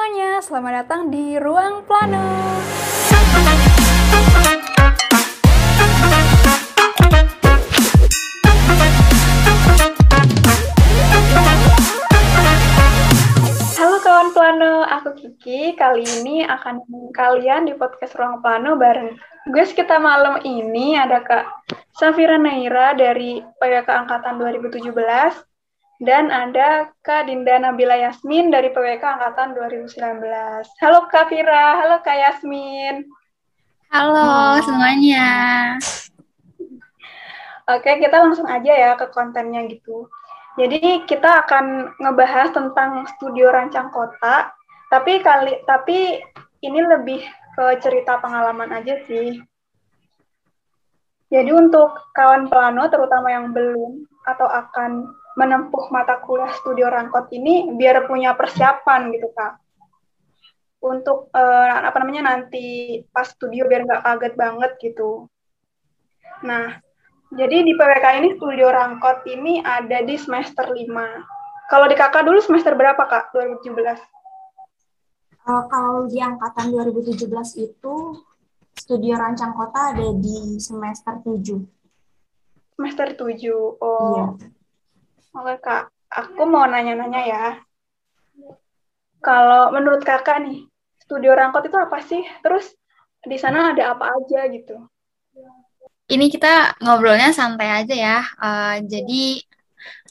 semuanya, selamat datang di Ruang Plano. Halo kawan Plano, aku Kiki. Kali ini akan kalian di podcast Ruang Plano bareng gue kita malam ini ada Kak Safira Naira dari PWK Angkatan 2017 dan ada Kak Dinda Nabila Yasmin dari PWK Angkatan 2019. Halo Kak Fira, halo Kak Yasmin. Halo semuanya. Oke, kita langsung aja ya ke kontennya gitu. Jadi kita akan ngebahas tentang studio rancang kota, tapi kali tapi ini lebih ke cerita pengalaman aja sih. Jadi untuk kawan plano, terutama yang belum atau akan menempuh mata kuliah studio rangkot ini, biar punya persiapan gitu kak. Untuk uh, apa namanya nanti pas studio biar nggak kaget banget gitu. Nah, jadi di PWK ini studio rangkot ini ada di semester 5. Kalau di kakak dulu semester berapa kak 2017? Uh, kalau di angkatan 2017 itu studio rancang kota ada di semester 7. Semester 7. Oh. Iya. Oke, Kak. Aku mau nanya-nanya ya. Kalau menurut Kakak nih, studio rangkot itu apa sih? Terus di sana ada apa aja gitu? Ini kita ngobrolnya santai aja ya. Uh, jadi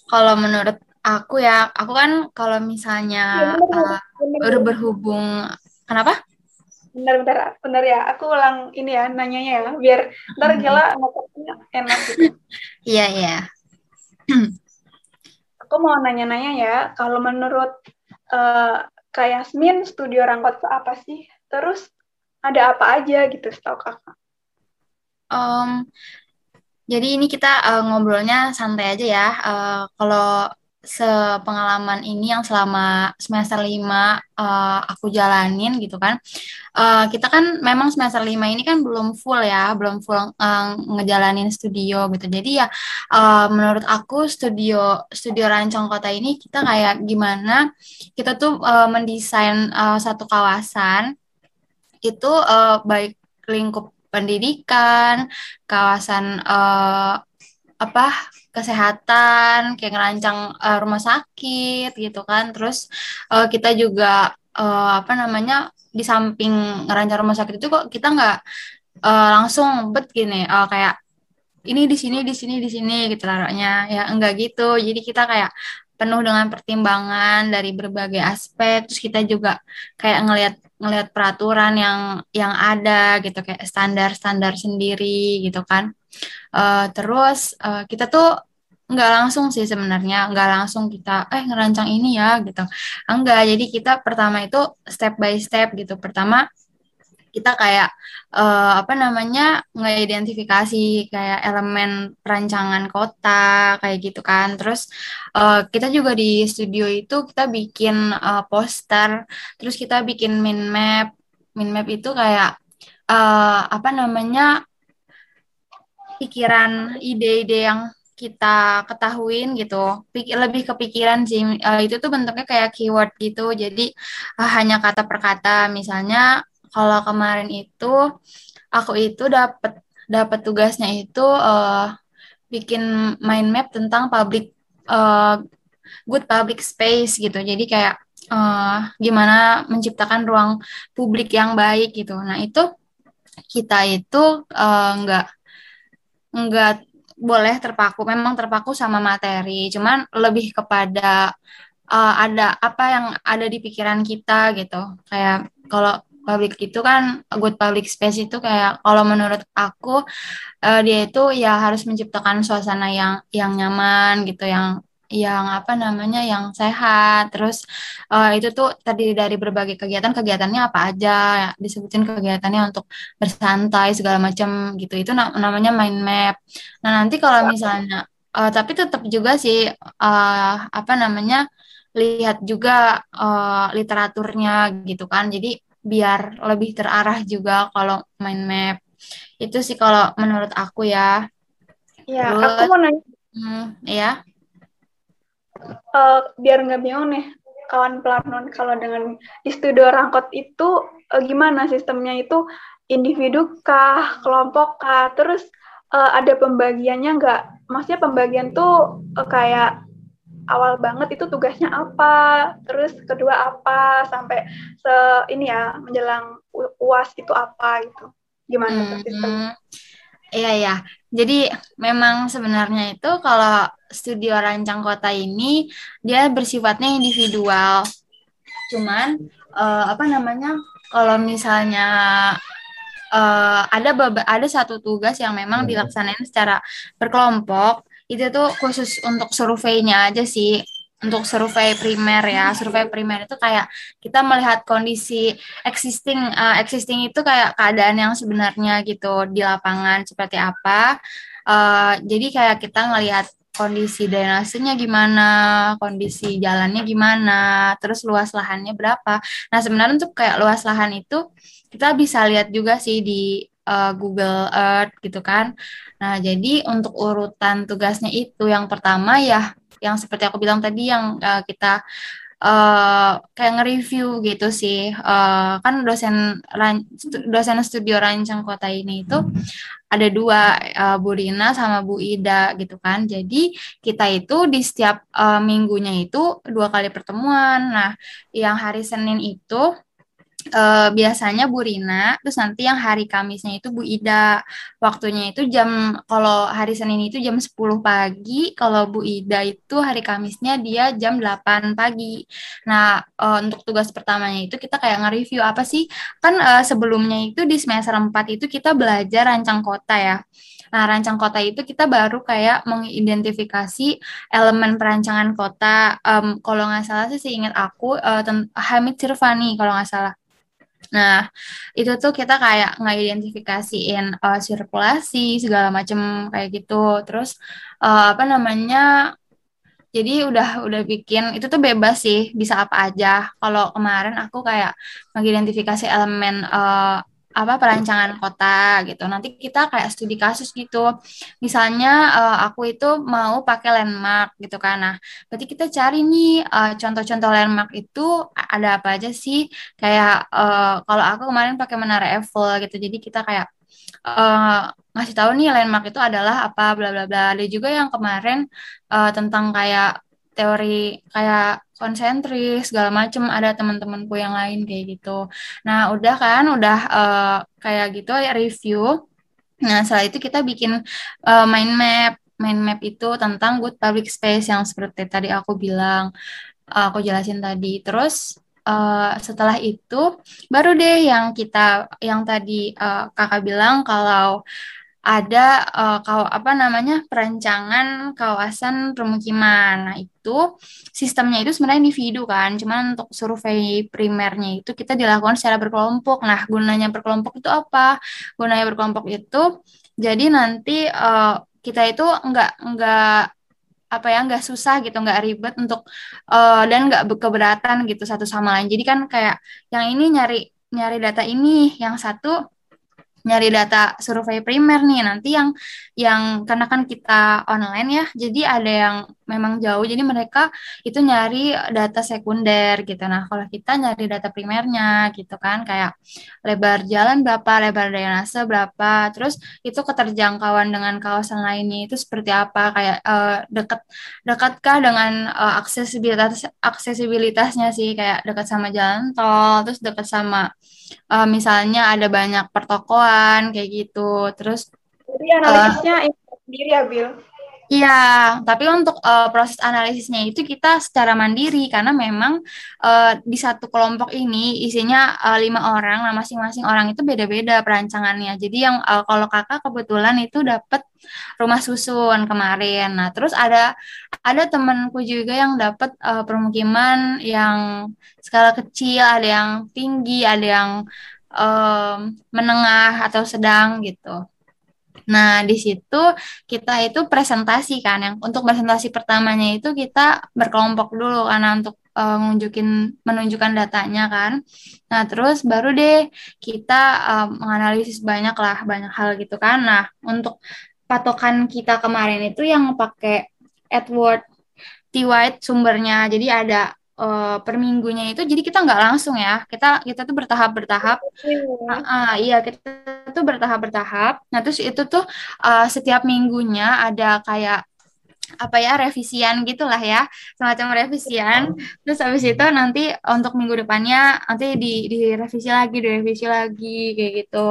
kalau menurut aku ya, aku kan kalau misalnya uh, berhubung, kenapa? Bentar, bentar, bentar ya. Aku ulang ini ya, nanyanya ya. Biar ntar gila ngomongnya enak gitu. Iya, iya. Aku mau nanya-nanya ya. Kalau menurut uh, Kak Yasmin, studio Rangkot itu apa sih? Terus ada apa aja gitu setahu kakak? Um, jadi ini kita uh, ngobrolnya santai aja ya. Uh, kalau sepengalaman ini yang selama semester lima uh, aku jalanin gitu kan. Uh, kita kan memang semester lima ini kan belum full ya, belum full uh, ngejalanin studio gitu. Jadi ya uh, menurut aku studio studio Rancang Kota ini kita kayak gimana kita tuh uh, mendesain uh, satu kawasan itu uh, baik lingkup pendidikan, kawasan uh, apa kesehatan, kayak ngerancang uh, rumah sakit gitu kan. Terus uh, kita juga uh, apa namanya di samping ngerancang rumah sakit itu kok kita nggak uh, langsung bet gini uh, kayak ini di sini di sini di sini gitu taruhnya ya enggak gitu. Jadi kita kayak penuh dengan pertimbangan dari berbagai aspek terus kita juga kayak ngelihat ngelihat peraturan yang yang ada gitu kayak standar-standar sendiri gitu kan uh, terus uh, kita tuh nggak langsung sih sebenarnya nggak langsung kita eh ngerancang ini ya gitu. Enggak jadi kita pertama itu step by step gitu. Pertama kita kayak uh, apa namanya ngeidentifikasi kayak elemen perancangan kota kayak gitu kan. Terus uh, kita juga di studio itu kita bikin uh, poster terus kita bikin min map. Min map itu kayak uh, apa namanya pikiran ide-ide yang kita ketahuin gitu lebih kepikiran sih uh, itu tuh bentuknya kayak keyword gitu jadi uh, hanya kata per kata misalnya kalau kemarin itu aku itu dapat dapat tugasnya itu uh, bikin mind map tentang public uh, good public space gitu. Jadi kayak uh, gimana menciptakan ruang publik yang baik gitu. Nah itu kita itu uh, nggak nggak boleh terpaku. Memang terpaku sama materi. Cuman lebih kepada uh, ada apa yang ada di pikiran kita gitu. Kayak kalau public itu kan good public space itu kayak kalau menurut aku uh, dia itu ya harus menciptakan suasana yang yang nyaman gitu yang yang apa namanya yang sehat terus uh, itu tuh terdiri dari berbagai kegiatan kegiatannya apa aja ya, disebutin kegiatannya untuk bersantai segala macam gitu itu namanya mind map nah nanti kalau misalnya uh, tapi tetap juga sih uh, apa namanya lihat juga uh, literaturnya gitu kan jadi biar lebih terarah juga kalau main map. Itu sih kalau menurut aku ya. Ya, Terus, aku mau nanya. Hmm, ya. Uh, biar nggak bingung nih. kawan Planon kalau dengan di studio Rangkot itu uh, gimana sistemnya itu individu kah, kelompok kah, terus uh, ada pembagiannya nggak? Maksudnya pembagian tuh uh, kayak awal banget itu tugasnya apa, terus kedua apa, sampai se ini ya menjelang uas itu apa gitu. Gimana hmm, sistem? Iya ya. Jadi memang sebenarnya itu kalau studio rancang kota ini dia bersifatnya individual. Cuman uh, apa namanya? Kalau misalnya uh, ada ada satu tugas yang memang hmm. dilaksanain secara berkelompok itu tuh khusus untuk surveinya aja sih untuk survei primer ya survei primer itu kayak kita melihat kondisi existing uh, existing itu kayak keadaan yang sebenarnya gitu di lapangan seperti apa uh, jadi kayak kita ngelihat kondisi drainasenya gimana, kondisi jalannya gimana, terus luas lahannya berapa. Nah, sebenarnya untuk kayak luas lahan itu kita bisa lihat juga sih di uh, Google Earth gitu kan. Nah, jadi untuk urutan tugasnya itu yang pertama ya yang seperti aku bilang tadi yang uh, kita uh, kayak nge-review gitu sih. Uh, kan dosen dosen studio rancang kota ini itu ada dua uh, Bu Rina sama Bu Ida gitu kan. Jadi kita itu di setiap uh, minggunya itu dua kali pertemuan. Nah, yang hari Senin itu uh, biasanya Bu Rina, terus nanti yang hari Kamisnya itu Bu Ida. Waktunya itu jam, kalau hari Senin itu jam 10 pagi, kalau Bu Ida itu hari Kamisnya dia jam 8 pagi. Nah, uh, untuk tugas pertamanya itu kita kayak nge-review apa sih, kan uh, sebelumnya itu di semester 4 itu kita belajar rancang kota ya. Nah, rancang kota itu kita baru kayak mengidentifikasi elemen perancangan kota. Um, kalau nggak salah sih seingat aku, uh, Hamid Sirvani kalau nggak salah. Nah, itu tuh kita kayak nggak identifikasiin uh, sirkulasi segala macam kayak gitu. Terus uh, apa namanya? Jadi udah udah bikin itu tuh bebas sih, bisa apa aja. Kalau kemarin aku kayak mengidentifikasi elemen uh, apa perancangan kota gitu. Nanti kita kayak studi kasus gitu. Misalnya uh, aku itu mau pakai landmark gitu kan. Nah, berarti kita cari nih uh, contoh-contoh landmark itu ada apa aja sih? Kayak uh, kalau aku kemarin pakai menara Eiffel gitu. Jadi kita kayak uh, ngasih tahu nih landmark itu adalah apa bla bla bla. Ada juga yang kemarin uh, tentang kayak teori kayak konsentris segala macem ada teman-temanku yang lain kayak gitu. Nah udah kan udah uh, kayak gitu ya review. Nah setelah itu kita bikin uh, mind map. Mind map itu tentang good public space yang seperti tadi aku bilang uh, aku jelasin tadi. Terus Uh, setelah itu baru deh yang kita yang tadi uh, kakak bilang kalau ada uh, kau apa namanya perancangan kawasan permukiman. Nah, itu sistemnya itu sebenarnya individu kan, cuman untuk survei primernya itu kita dilakukan secara berkelompok. Nah, gunanya berkelompok itu apa? Gunanya berkelompok itu jadi nanti uh, kita itu enggak enggak apa ya nggak susah gitu nggak ribet untuk uh, dan nggak keberatan gitu satu sama lain jadi kan kayak yang ini nyari nyari data ini yang satu nyari data survei primer nih nanti yang yang karena kan kita online ya jadi ada yang memang jauh. Jadi mereka itu nyari data sekunder gitu. Nah kalau kita nyari data primernya gitu kan kayak lebar jalan berapa lebar drainase berapa terus itu keterjangkauan dengan kawasan lainnya itu seperti apa kayak uh, dekat dekatkah dengan uh, aksesibilitas aksesibilitasnya sih kayak dekat sama jalan tol terus dekat sama uh, misalnya ada banyak pertokoan kayak gitu. Terus jadi analisisnya uh, sendiri ya Bill Iya, tapi untuk uh, proses analisisnya itu kita secara mandiri karena memang uh, di satu kelompok ini isinya uh, lima orang, nah masing-masing orang itu beda-beda perancangannya. Jadi yang uh, kalau kakak kebetulan itu dapat rumah susun kemarin. Nah, terus ada ada temanku juga yang dapat uh, permukiman yang skala kecil, ada yang tinggi, ada yang um, menengah atau sedang gitu. Nah, di situ kita itu presentasi kan yang untuk presentasi pertamanya itu kita berkelompok dulu karena untuk uh, menunjukkan datanya kan. Nah, terus baru deh kita uh, menganalisis banyak lah banyak hal gitu kan. Nah, untuk patokan kita kemarin itu yang pakai Edward T. White sumbernya. Jadi ada uh, per minggunya itu jadi kita nggak langsung ya. Kita kita tuh bertahap bertahap uh, uh, iya kita tuh bertahap bertahap nah terus itu tuh uh, setiap minggunya ada kayak apa ya revisian gitulah ya. Semacam revisian. Terus habis itu nanti untuk minggu depannya nanti di direvisi lagi direvisi lagi kayak gitu.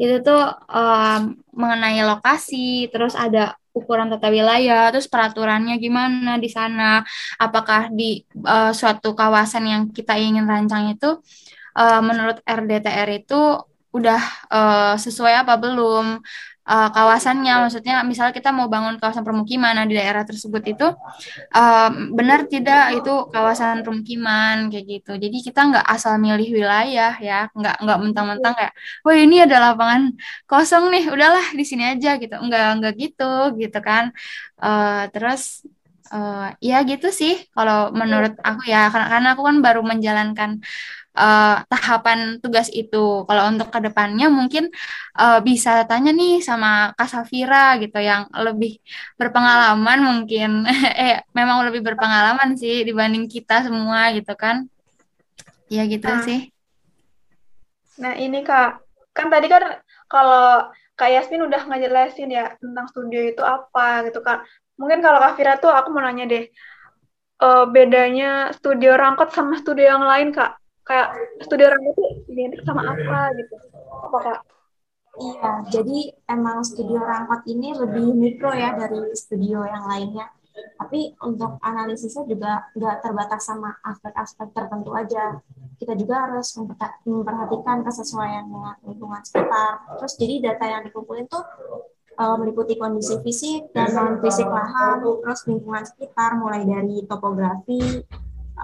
Itu tuh um, mengenai lokasi terus ada ukuran tata wilayah terus peraturannya gimana di sana? Apakah di uh, suatu kawasan yang kita ingin rancang itu uh, menurut RDTR itu udah uh, sesuai apa belum uh, kawasannya. Maksudnya misalnya kita mau bangun kawasan permukiman nah, di daerah tersebut itu uh, benar tidak itu kawasan permukiman kayak gitu. Jadi kita nggak asal milih wilayah ya. Nggak nggak mentang-mentang kayak wah ini ada lapangan kosong nih udahlah di sini aja gitu. Nggak nggak gitu gitu kan. Uh, terus uh, ya gitu sih kalau menurut aku ya. Karena, karena aku kan baru menjalankan uh, tahapan tugas itu. Kalau untuk ke depannya mungkin uh, bisa tanya nih sama Kak Safira gitu yang lebih berpengalaman mungkin. eh memang lebih berpengalaman sih dibanding kita semua gitu kan. Ya gitu nah. sih. Nah ini Kak, kan tadi kan kalau Kak Yasmin udah ngejelasin ya tentang studio itu apa gitu kan. Mungkin kalau Kak Fira tuh aku mau nanya deh, uh, bedanya studio Rangkot sama studio yang lain Kak kayak studi orang itu identik sama apa gitu apa kak Iya, jadi emang studio Rangkot ini lebih mikro ya dari studio yang lainnya. Tapi untuk analisisnya juga nggak terbatas sama aspek-aspek tertentu aja. Kita juga harus memperhatikan kesesuaian dengan lingkungan sekitar. Terus jadi data yang dikumpulin tuh uh, meliputi kondisi fisik dan non fisik lahan, terus lingkungan sekitar mulai dari topografi,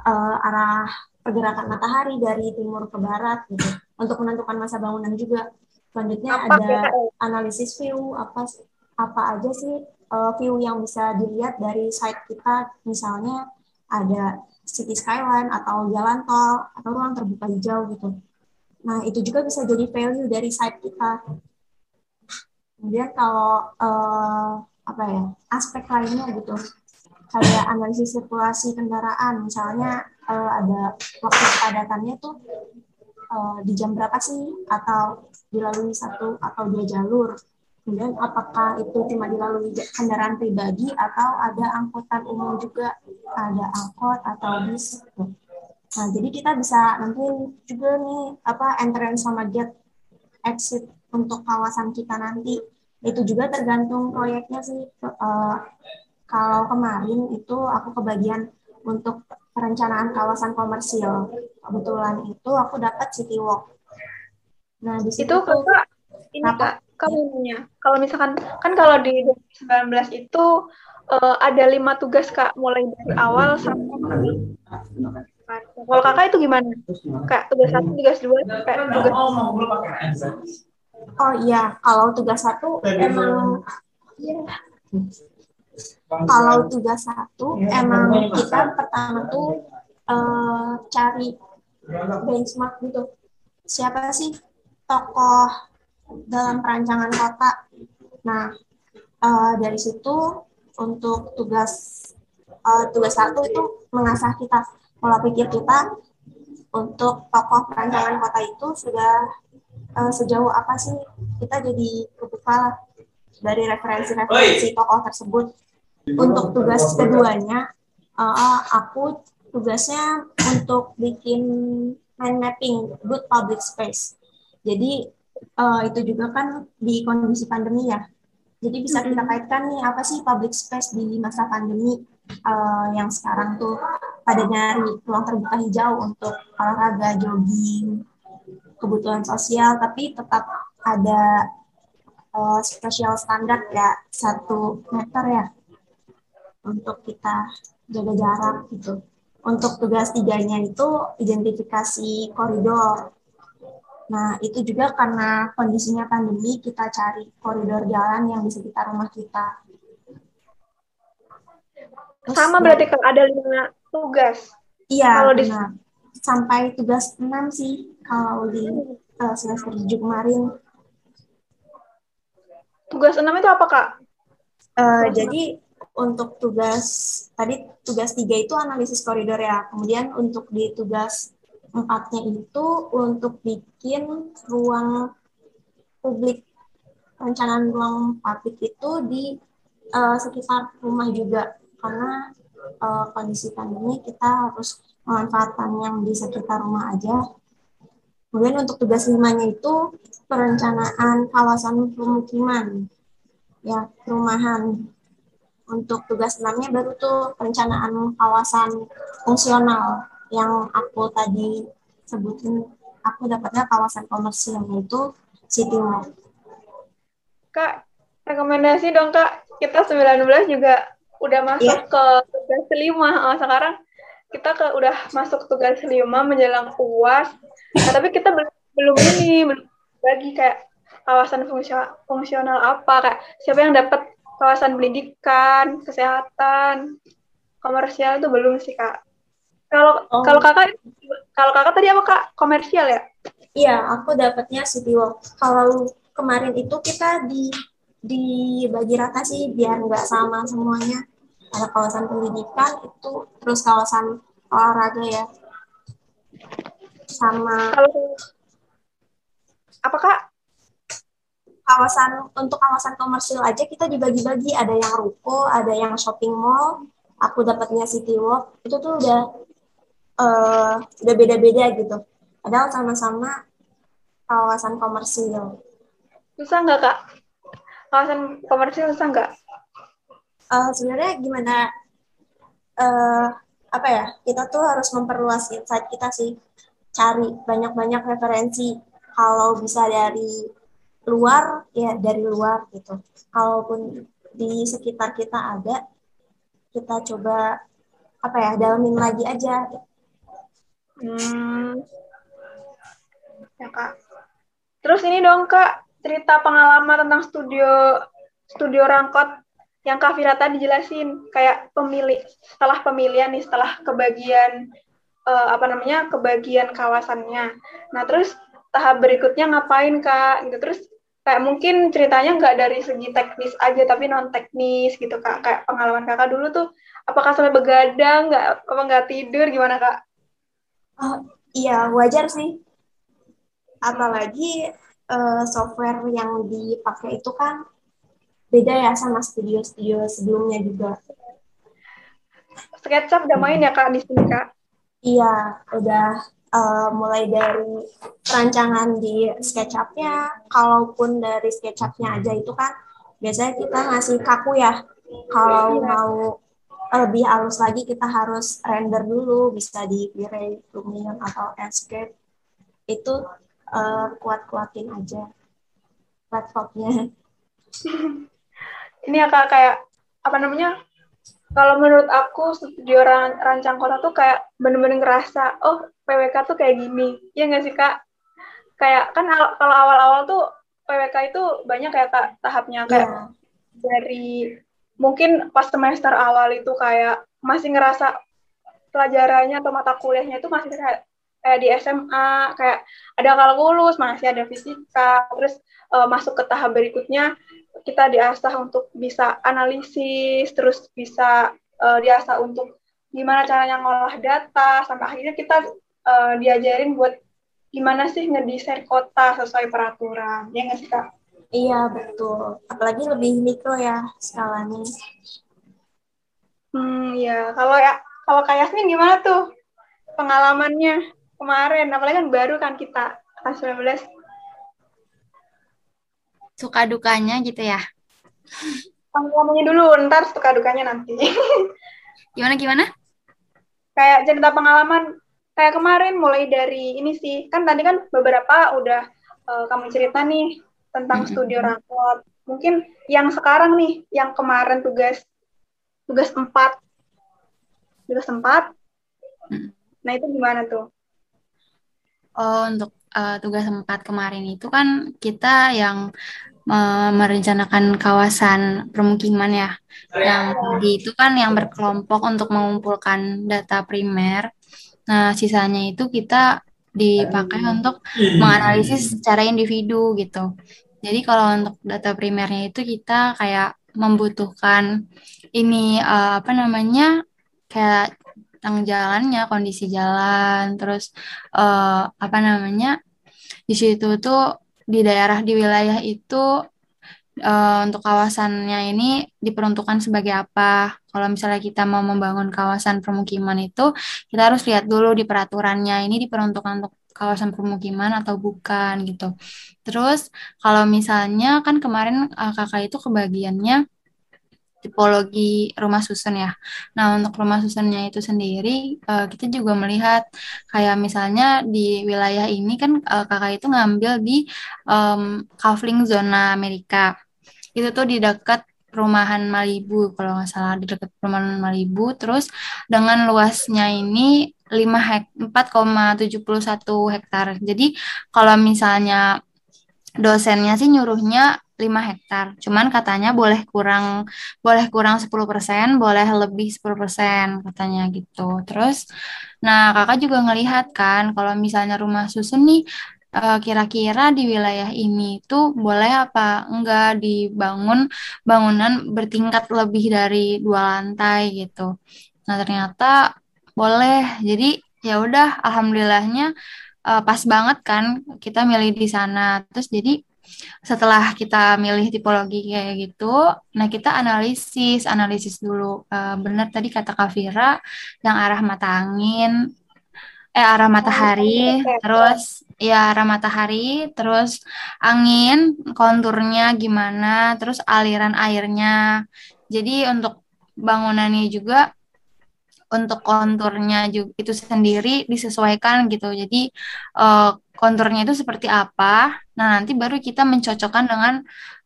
uh, arah pergerakan matahari dari timur ke barat gitu. Untuk menentukan masa bangunan juga. Selanjutnya apa ada analisis view. Apa apa aja sih uh, view yang bisa dilihat dari site kita? Misalnya ada city skyline atau jalan tol atau ruang terbuka hijau gitu. Nah itu juga bisa jadi value dari site kita. Kemudian kalau uh, apa ya aspek lainnya gitu. Kayak analisis sirkulasi kendaraan. Misalnya uh, ada waktu kepadatannya tuh uh, di jam berapa sih? Atau dilalui satu atau dua jalur? Kemudian apakah itu cuma dilalui kendaraan pribadi atau ada angkutan umum juga? Ada angkot atau bis? Nah jadi kita bisa nanti juga nih apa entrance sama jet exit untuk kawasan kita nanti. Itu juga tergantung proyeknya sih. Uh, kalau kemarin itu aku kebagian untuk perencanaan kawasan komersil. Kebetulan itu aku dapat City Walk. Nah, di situ itu kakak ini apa? kak kamu punya. Kalau misalkan kan kalau di 2019 itu uh, ada lima tugas kak mulai dari awal sampai kalau kakak itu gimana? Kak tugas satu, tugas dua, kayak tugas Oh iya, kalau tugas satu emang ya, kalau tugas satu emang kita pertama tuh uh, cari benchmark gitu. Siapa sih tokoh dalam perancangan kota? Nah uh, dari situ untuk tugas uh, tugas satu itu mengasah kita. Pola pikir kita untuk tokoh perancangan kota itu sudah uh, sejauh apa sih kita jadi kebuka dari referensi-referensi tokoh tersebut. Untuk tugas keduanya uh, aku tugasnya untuk bikin mind mapping good public space. Jadi uh, itu juga kan di kondisi pandemi ya. Jadi bisa kita kaitkan nih apa sih public space di masa pandemi uh, yang sekarang tuh pada nyari ruang terbuka hijau untuk olahraga jogging kebutuhan sosial tapi tetap ada uh, spesial standar ya satu meter ya untuk kita jaga jarak gitu. Untuk tugas tiganya itu identifikasi koridor. Nah, itu juga karena kondisinya pandemi, kita cari koridor jalan yang di sekitar rumah kita. Terus, Sama berarti kalau ada lima tugas? Iya, kalau di... Sampai tugas enam sih, kalau di uh, semester tujuh kemarin. Tugas enam itu apa, Kak? Uh, jadi untuk tugas tadi tugas tiga itu analisis koridor ya. Kemudian untuk di tugas empatnya itu untuk bikin ruang publik perencanaan ruang publik itu di uh, sekitar rumah juga karena uh, kondisi pandemi kita harus memanfaatkan yang di sekitar rumah aja. Kemudian untuk tugas limanya itu perencanaan kawasan pemukiman, ya perumahan untuk tugas enamnya baru tuh perencanaan kawasan fungsional yang aku tadi sebutin aku dapatnya kawasan komersil yaitu City Mall. Kak, rekomendasi dong Kak. Kita 19 juga udah masuk yeah. ke tugas kelima. Oh, sekarang kita ke udah masuk tugas kelima menjelang UAS. Nah, tapi kita belum belum ini belum bagi kayak kawasan fungsional, fungsional apa kayak siapa yang dapat kawasan pendidikan, kesehatan, komersial itu belum sih kak. Kalau oh. kalau kakak kalau kakak tadi apa kak komersial ya? Iya, aku dapatnya City Walk. Kalau kemarin itu kita di dibagi rata sih biar nggak sama semuanya. Ada kawasan pendidikan itu terus kawasan olahraga ya. Sama kalau apa kak? kawasan untuk kawasan komersil aja kita dibagi-bagi. Ada yang ruko ada yang shopping mall. Aku dapatnya city walk. Itu tuh udah uh, udah beda-beda gitu. Padahal sama-sama kawasan komersil. Susah nggak kak? Kawasan komersil susah nggak? Uh, sebenarnya gimana? Uh, apa ya? Kita tuh harus memperluas insight kita sih cari banyak-banyak referensi. Kalau bisa dari luar ya dari luar gitu. Kalaupun di sekitar kita ada kita coba apa ya dalamin lagi aja. Hmm. ya kak. Terus ini dong kak cerita pengalaman tentang studio studio rangkot yang Kak Fira tadi jelasin. Kayak pemilih setelah pemilihan nih setelah kebagian uh, apa namanya kebagian kawasannya nah terus tahap berikutnya ngapain kak gitu terus kayak mungkin ceritanya nggak dari segi teknis aja tapi non teknis gitu kak kayak pengalaman kakak dulu tuh apakah sampai begadang nggak apa nggak tidur gimana kak? Oh, iya wajar sih apalagi uh, software yang dipakai itu kan beda ya sama studio-studio sebelumnya juga. SketchUp udah main ya kak di sini kak? Iya udah uh, mulai dari rancangan di SketchUp-nya, kalaupun dari SketchUp-nya aja itu kan biasanya kita ngasih kaku ya. Kalau iya. mau lebih halus lagi kita harus render dulu, bisa di V-Ray, Lumion atau Enscape. Itu uh, kuat-kuatin aja platformnya. Ini ya kak kayak apa namanya kalau menurut aku studio ran rancang kota tuh kayak bener-bener ngerasa oh PWK tuh kayak gini. Ya nggak sih kak? Kayak kan kalau awal-awal tuh PWK itu banyak kayak kak tahapnya. Kayak yeah. dari mungkin pas semester awal itu kayak masih ngerasa pelajarannya atau mata kuliahnya itu masih kayak kayak di SMA kayak ada kalkulus masih ada fisika terus uh, masuk ke tahap berikutnya kita diasah untuk bisa analisis, terus bisa uh, diasah untuk gimana caranya ngolah data, sampai akhirnya kita uh, diajarin buat gimana sih ngedesain kota sesuai peraturan, ya nggak sih kak? Iya betul, apalagi lebih mikro ya skalanya. Hmm ya, kalau ya kalau kayak Yasmin gimana tuh pengalamannya kemarin, apalagi kan baru kan kita kelas 19 suka dukanya gitu ya? Pengalamannya dulu, ntar suka dukanya nanti. gimana gimana? Kayak cerita pengalaman kayak kemarin mulai dari ini sih kan tadi kan beberapa udah uh, kamu cerita nih tentang mm-hmm. studio rakot. Mungkin yang sekarang nih, yang kemarin tugas tugas empat, tugas empat. Mm. Nah itu gimana tuh? Oh untuk uh, tugas empat kemarin itu kan kita yang merencanakan kawasan permukiman ya. Yang itu kan yang berkelompok untuk mengumpulkan data primer. Nah, sisanya itu kita dipakai untuk menganalisis secara individu gitu. Jadi kalau untuk data primernya itu kita kayak membutuhkan ini uh, apa namanya kayak tentang jalannya, kondisi jalan, terus uh, apa namanya di situ tuh di daerah di wilayah itu uh, untuk kawasannya ini diperuntukkan sebagai apa. Kalau misalnya kita mau membangun kawasan permukiman itu, kita harus lihat dulu di peraturannya ini diperuntukkan untuk kawasan permukiman atau bukan gitu. Terus kalau misalnya kan kemarin uh, kakak itu kebagiannya tipologi rumah susun ya. Nah, untuk rumah susunnya itu sendiri, uh, kita juga melihat kayak misalnya di wilayah ini kan uh, kakak itu ngambil di um, Kavling zona Amerika. Itu tuh di dekat perumahan Malibu kalau nggak salah di dekat perumahan Malibu terus dengan luasnya ini 5 hek 4,71 hektar. Jadi kalau misalnya dosennya sih nyuruhnya 5 hektar. Cuman katanya boleh kurang boleh kurang 10%, boleh lebih 10% katanya gitu. Terus nah Kakak juga ngelihat kan kalau misalnya rumah susun nih eh, kira-kira di wilayah ini tuh boleh apa enggak dibangun bangunan bertingkat lebih dari dua lantai gitu. Nah, ternyata boleh. Jadi ya udah alhamdulillahnya uh, pas banget kan kita milih di sana. Terus jadi setelah kita milih tipologi kayak gitu, nah kita analisis, analisis dulu. Uh, benar tadi kata Kak Vira, yang arah mata angin, eh arah matahari, terus ya arah matahari, terus angin, konturnya gimana, terus aliran airnya. Jadi untuk bangunannya juga untuk konturnya juga itu sendiri disesuaikan gitu. Jadi uh, konturnya itu seperti apa. Nah, nanti baru kita mencocokkan dengan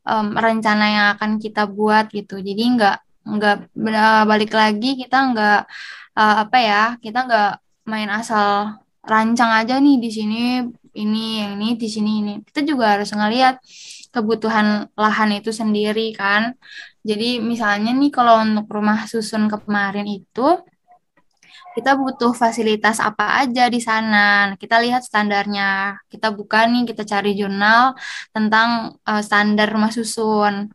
um, rencana yang akan kita buat gitu. Jadi nggak nggak balik lagi kita nggak uh, apa ya kita nggak main asal rancang aja nih di sini ini yang ini di sini ini kita juga harus ngelihat kebutuhan lahan itu sendiri kan jadi misalnya nih kalau untuk rumah susun kemarin itu kita butuh fasilitas apa aja di sana. Kita lihat standarnya. Kita buka nih, kita cari jurnal tentang uh, standar rumah susun.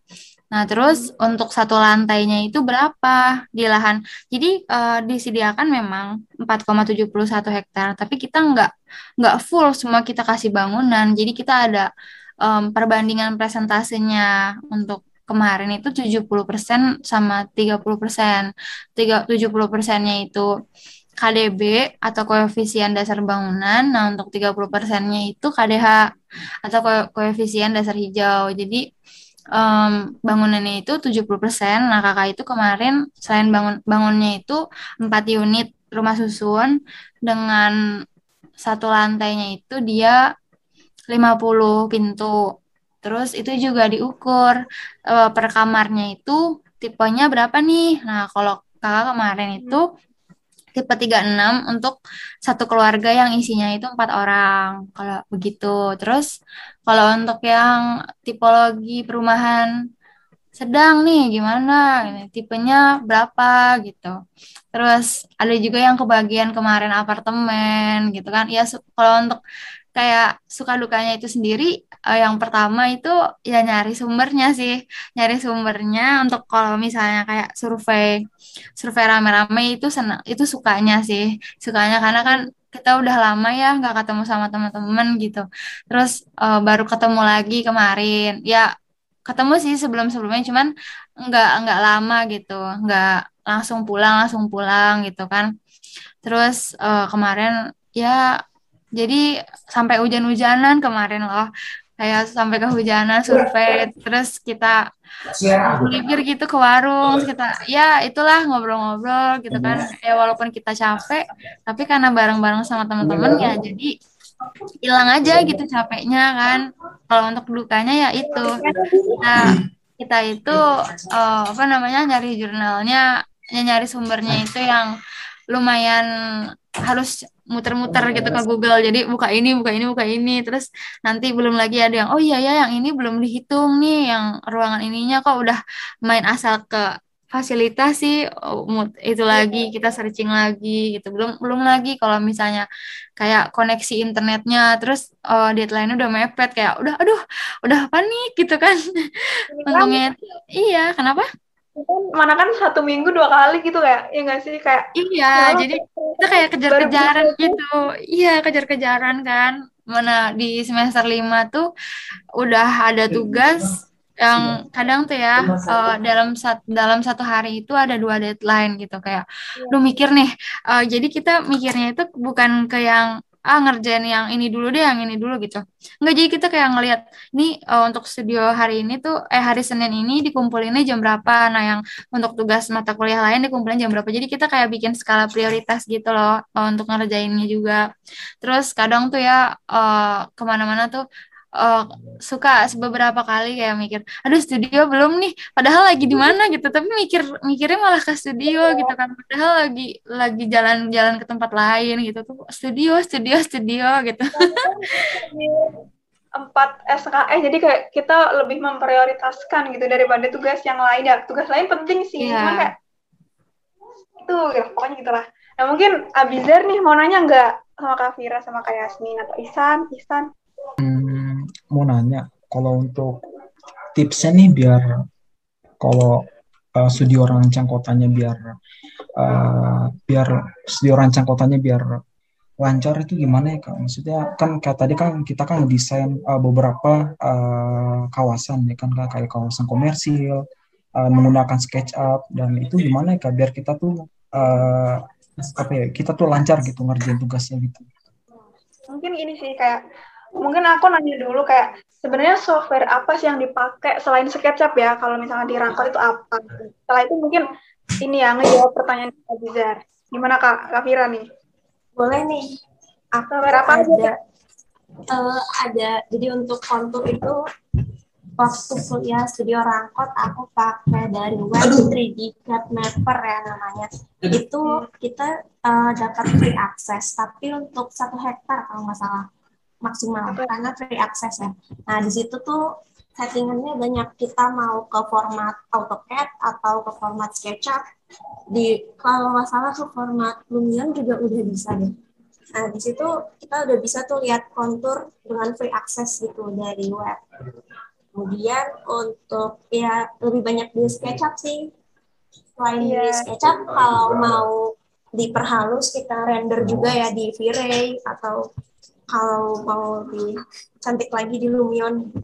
Nah, terus untuk satu lantainya itu berapa di lahan? Jadi uh, disediakan memang 4,71 hektar, tapi kita nggak nggak full semua kita kasih bangunan. Jadi kita ada um, perbandingan presentasenya untuk kemarin itu 70% sama 30%. 70 persennya itu KDB atau koefisien dasar bangunan. Nah, untuk 30 persennya itu KDH atau ko koefisien dasar hijau. Jadi um, bangunannya itu 70 persen. Nah, kakak itu kemarin selain bangun bangunnya itu 4 unit rumah susun dengan satu lantainya itu dia 50 pintu. Terus itu juga diukur uh, per kamarnya itu tipenya berapa nih? Nah, kalau kakak kemarin itu tipe 36 untuk satu keluarga yang isinya itu empat orang. Kalau begitu. Terus kalau untuk yang tipologi perumahan sedang nih gimana? Tipenya berapa gitu. Terus ada juga yang kebagian kemarin apartemen gitu kan. Ya kalau untuk kayak suka dukanya itu sendiri uh, yang pertama itu ya nyari sumbernya sih. Nyari sumbernya untuk kalau misalnya kayak survei survei rame-rame itu senang itu sukanya sih. Sukanya karena kan kita udah lama ya nggak ketemu sama teman-teman gitu. Terus uh, baru ketemu lagi kemarin. Ya ketemu sih sebelum-sebelumnya cuman nggak nggak lama gitu. Nggak langsung pulang langsung pulang gitu kan. Terus uh, kemarin ya jadi sampai hujan-hujanan kemarin loh. Kayak sampai kehujanan survei terus kita melipir gitu ke warung kita ya itulah ngobrol-ngobrol gitu kan. Ya walaupun kita capek tapi karena bareng-bareng sama teman-teman ya jadi hilang aja gitu capeknya kan. Kalau untuk dukanya ya itu. Nah kita itu uh, apa namanya nyari jurnalnya ya nyari sumbernya itu yang lumayan harus muter-muter gitu ke Google. Jadi buka ini buka ini buka ini. Terus nanti belum lagi ada yang oh iya ya yang ini belum dihitung nih yang ruangan ininya kok udah main asal ke fasilitas sih oh, itu lagi kita searching lagi gitu. Belum belum lagi kalau misalnya kayak koneksi internetnya terus oh, deadline udah mepet kayak udah aduh udah panik gitu kan. Untungnya iya kenapa mana kan satu minggu dua kali gitu kayak ya nggak sih? Kayak iya jadi kita kayak kejar-kejaran gitu iya kejar-kejaran kan. Mana di semester lima tuh udah ada tugas yang kadang tuh ya uh, dalam satu dalam satu hari itu ada dua deadline gitu. Kayak lu mikir nih. Uh, jadi kita mikirnya itu bukan ke yang ah ngerjain yang ini dulu deh, yang ini dulu gitu. Enggak jadi kita kayak ngelihat nih uh, untuk studio hari ini tuh eh hari Senin ini dikumpulinnya jam berapa. Nah, yang untuk tugas mata kuliah lain dikumpulin jam berapa. Jadi kita kayak bikin skala prioritas gitu loh uh, untuk ngerjainnya juga. Terus kadang tuh ya uh, ke mana-mana tuh uh, suka beberapa kali kayak mikir, aduh studio belum nih, padahal lagi di mana? Gitu, tapi mikir mikirnya malah ke studio gitu kan, padahal lagi lagi jalan-jalan ke tempat lain gitu tuh studio studio studio gitu. empat SKE jadi kayak kita lebih memprioritaskan gitu daripada tugas yang lain. Ya tugas lain penting sih yeah. cuma kayak itu ya pokoknya gitulah. Nah mungkin Abizar nih mau nanya nggak sama Kak Fira sama Kak Yasmin? Atau Isan Isan hmm mau nanya kalau untuk tipsnya nih biar kalau uh, studio rancang kotanya biar uh, biar studio rancang kotanya biar lancar itu gimana ya kak? Maksudnya kan kayak tadi kan kita kan desain uh, beberapa uh, kawasan ya kan kayak kawasan komersil uh, menggunakan SketchUp dan itu gimana ya kak biar kita tuh uh, apa ya kita tuh lancar gitu ngerjain tugasnya gitu. Mungkin ini sih kayak mungkin aku nanya dulu kayak sebenarnya software apa sih yang dipakai selain SketchUp ya? Kalau misalnya di Rangkot itu apa? Setelah itu mungkin ini ya ngejawab pertanyaan Kak Bizar gimana Kak Kak Fira nih? Boleh nih. Aku software apa ada aja? Uh, ada. Jadi untuk kontur itu waktu kuliah studio Rangkot aku pakai dari web 3D CAD Mapper ya namanya. Itu kita uh, dapat free access tapi untuk satu hektar kalau nggak salah maksimal karena free access ya. Nah di situ tuh settingannya banyak kita mau ke format AutoCAD atau ke format SketchUp. Di kalau nggak salah ke format Lumion juga udah bisa deh. Nah di situ kita udah bisa tuh lihat kontur dengan free access gitu dari web. Kemudian untuk ya lebih banyak di SketchUp sih. Selain yeah. di iya. SketchUp, kalau mau diperhalus kita render juga ya di V-Ray atau kalau mau di cantik lagi di Lumion.